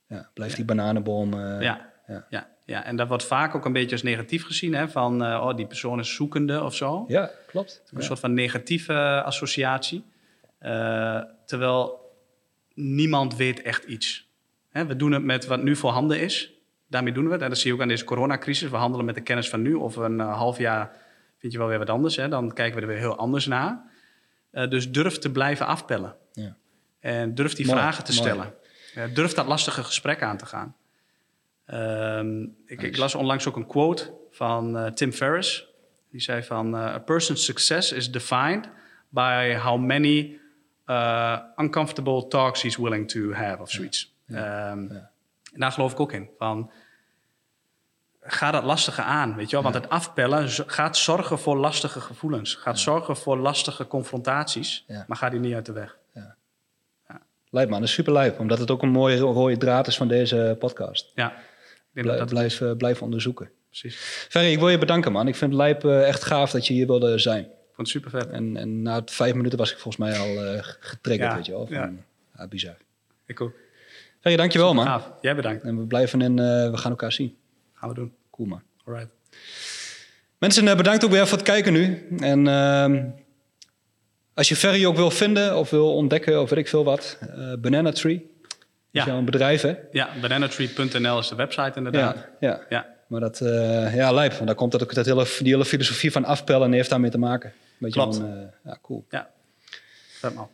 Ja, blijf die bananenboom... eh, Ja. ja. Ja. En dat wordt vaak ook een beetje als negatief gezien, hè? van eh, oh, die persoon is zoekende of zo. ja, klopt. Een soort van negatieve associatie. Terwijl niemand weet echt iets. Hè, we doen het met wat nu voorhanden is. Daarmee doen we het. En dat zie je ook aan deze coronacrisis. We handelen met de kennis van nu. Of een half jaar vind je wel weer wat anders. Hè? Dan kijken we er weer heel anders naar. Eh, dus durf te blijven afpellen. Ja. En durf die Mooi, vragen te mooi. stellen. Eh, durf dat lastige gesprek aan te gaan. Ehm, ik, ik las onlangs ook een quote van eh, Tim Ferriss. Die zei van... eh, A person's success is defined by how many uncomfortable talks he's willing to have of zoiets. Ehm, En daar geloof ik ook in. Van, ga dat lastige aan, weet je wel? Want het afpellen gaat zorgen voor lastige gevoelens. Gaat zorgen voor lastige confrontaties. Ja. Maar ga die niet uit de weg. Lijp man, dat is super lijp. Omdat het ook een mooie ro- rode draad is van deze podcast. Ja, ik dat blijf, eh, blijf onderzoeken. precies. Ferry, ik wil je bedanken man. Ik vind het lijp eh, echt gaaf dat je hier wilde zijn. vond het super vet. En, en na vijf minuten was ik volgens mij al eh, getriggerd, Ja, weet je wel. Van, ja. ja. bizar. Ik ook. Ferry, dankjewel man. Gaaf. Jij bedankt. En we blijven in, eh, we gaan elkaar zien. Gaan we doen. Cool man. Alright. Mensen, eh, bedankt ook weer voor het kijken nu. En ehm, als je Ferry ook wil vinden of wil ontdekken of weet ik veel wat, eh, Banana Tree. Dat Ja. is jouw bedrijf, hè? Ja, bananatree.nl is de website inderdaad. Ja, ja. Ja. Maar dat, eh, ja, lijp. Want daar komt dat ook dat hele, die hele filosofie van afpellen en heeft daarmee te maken. Beetje Klopt. Van, ja, cool. Ja. Vet man.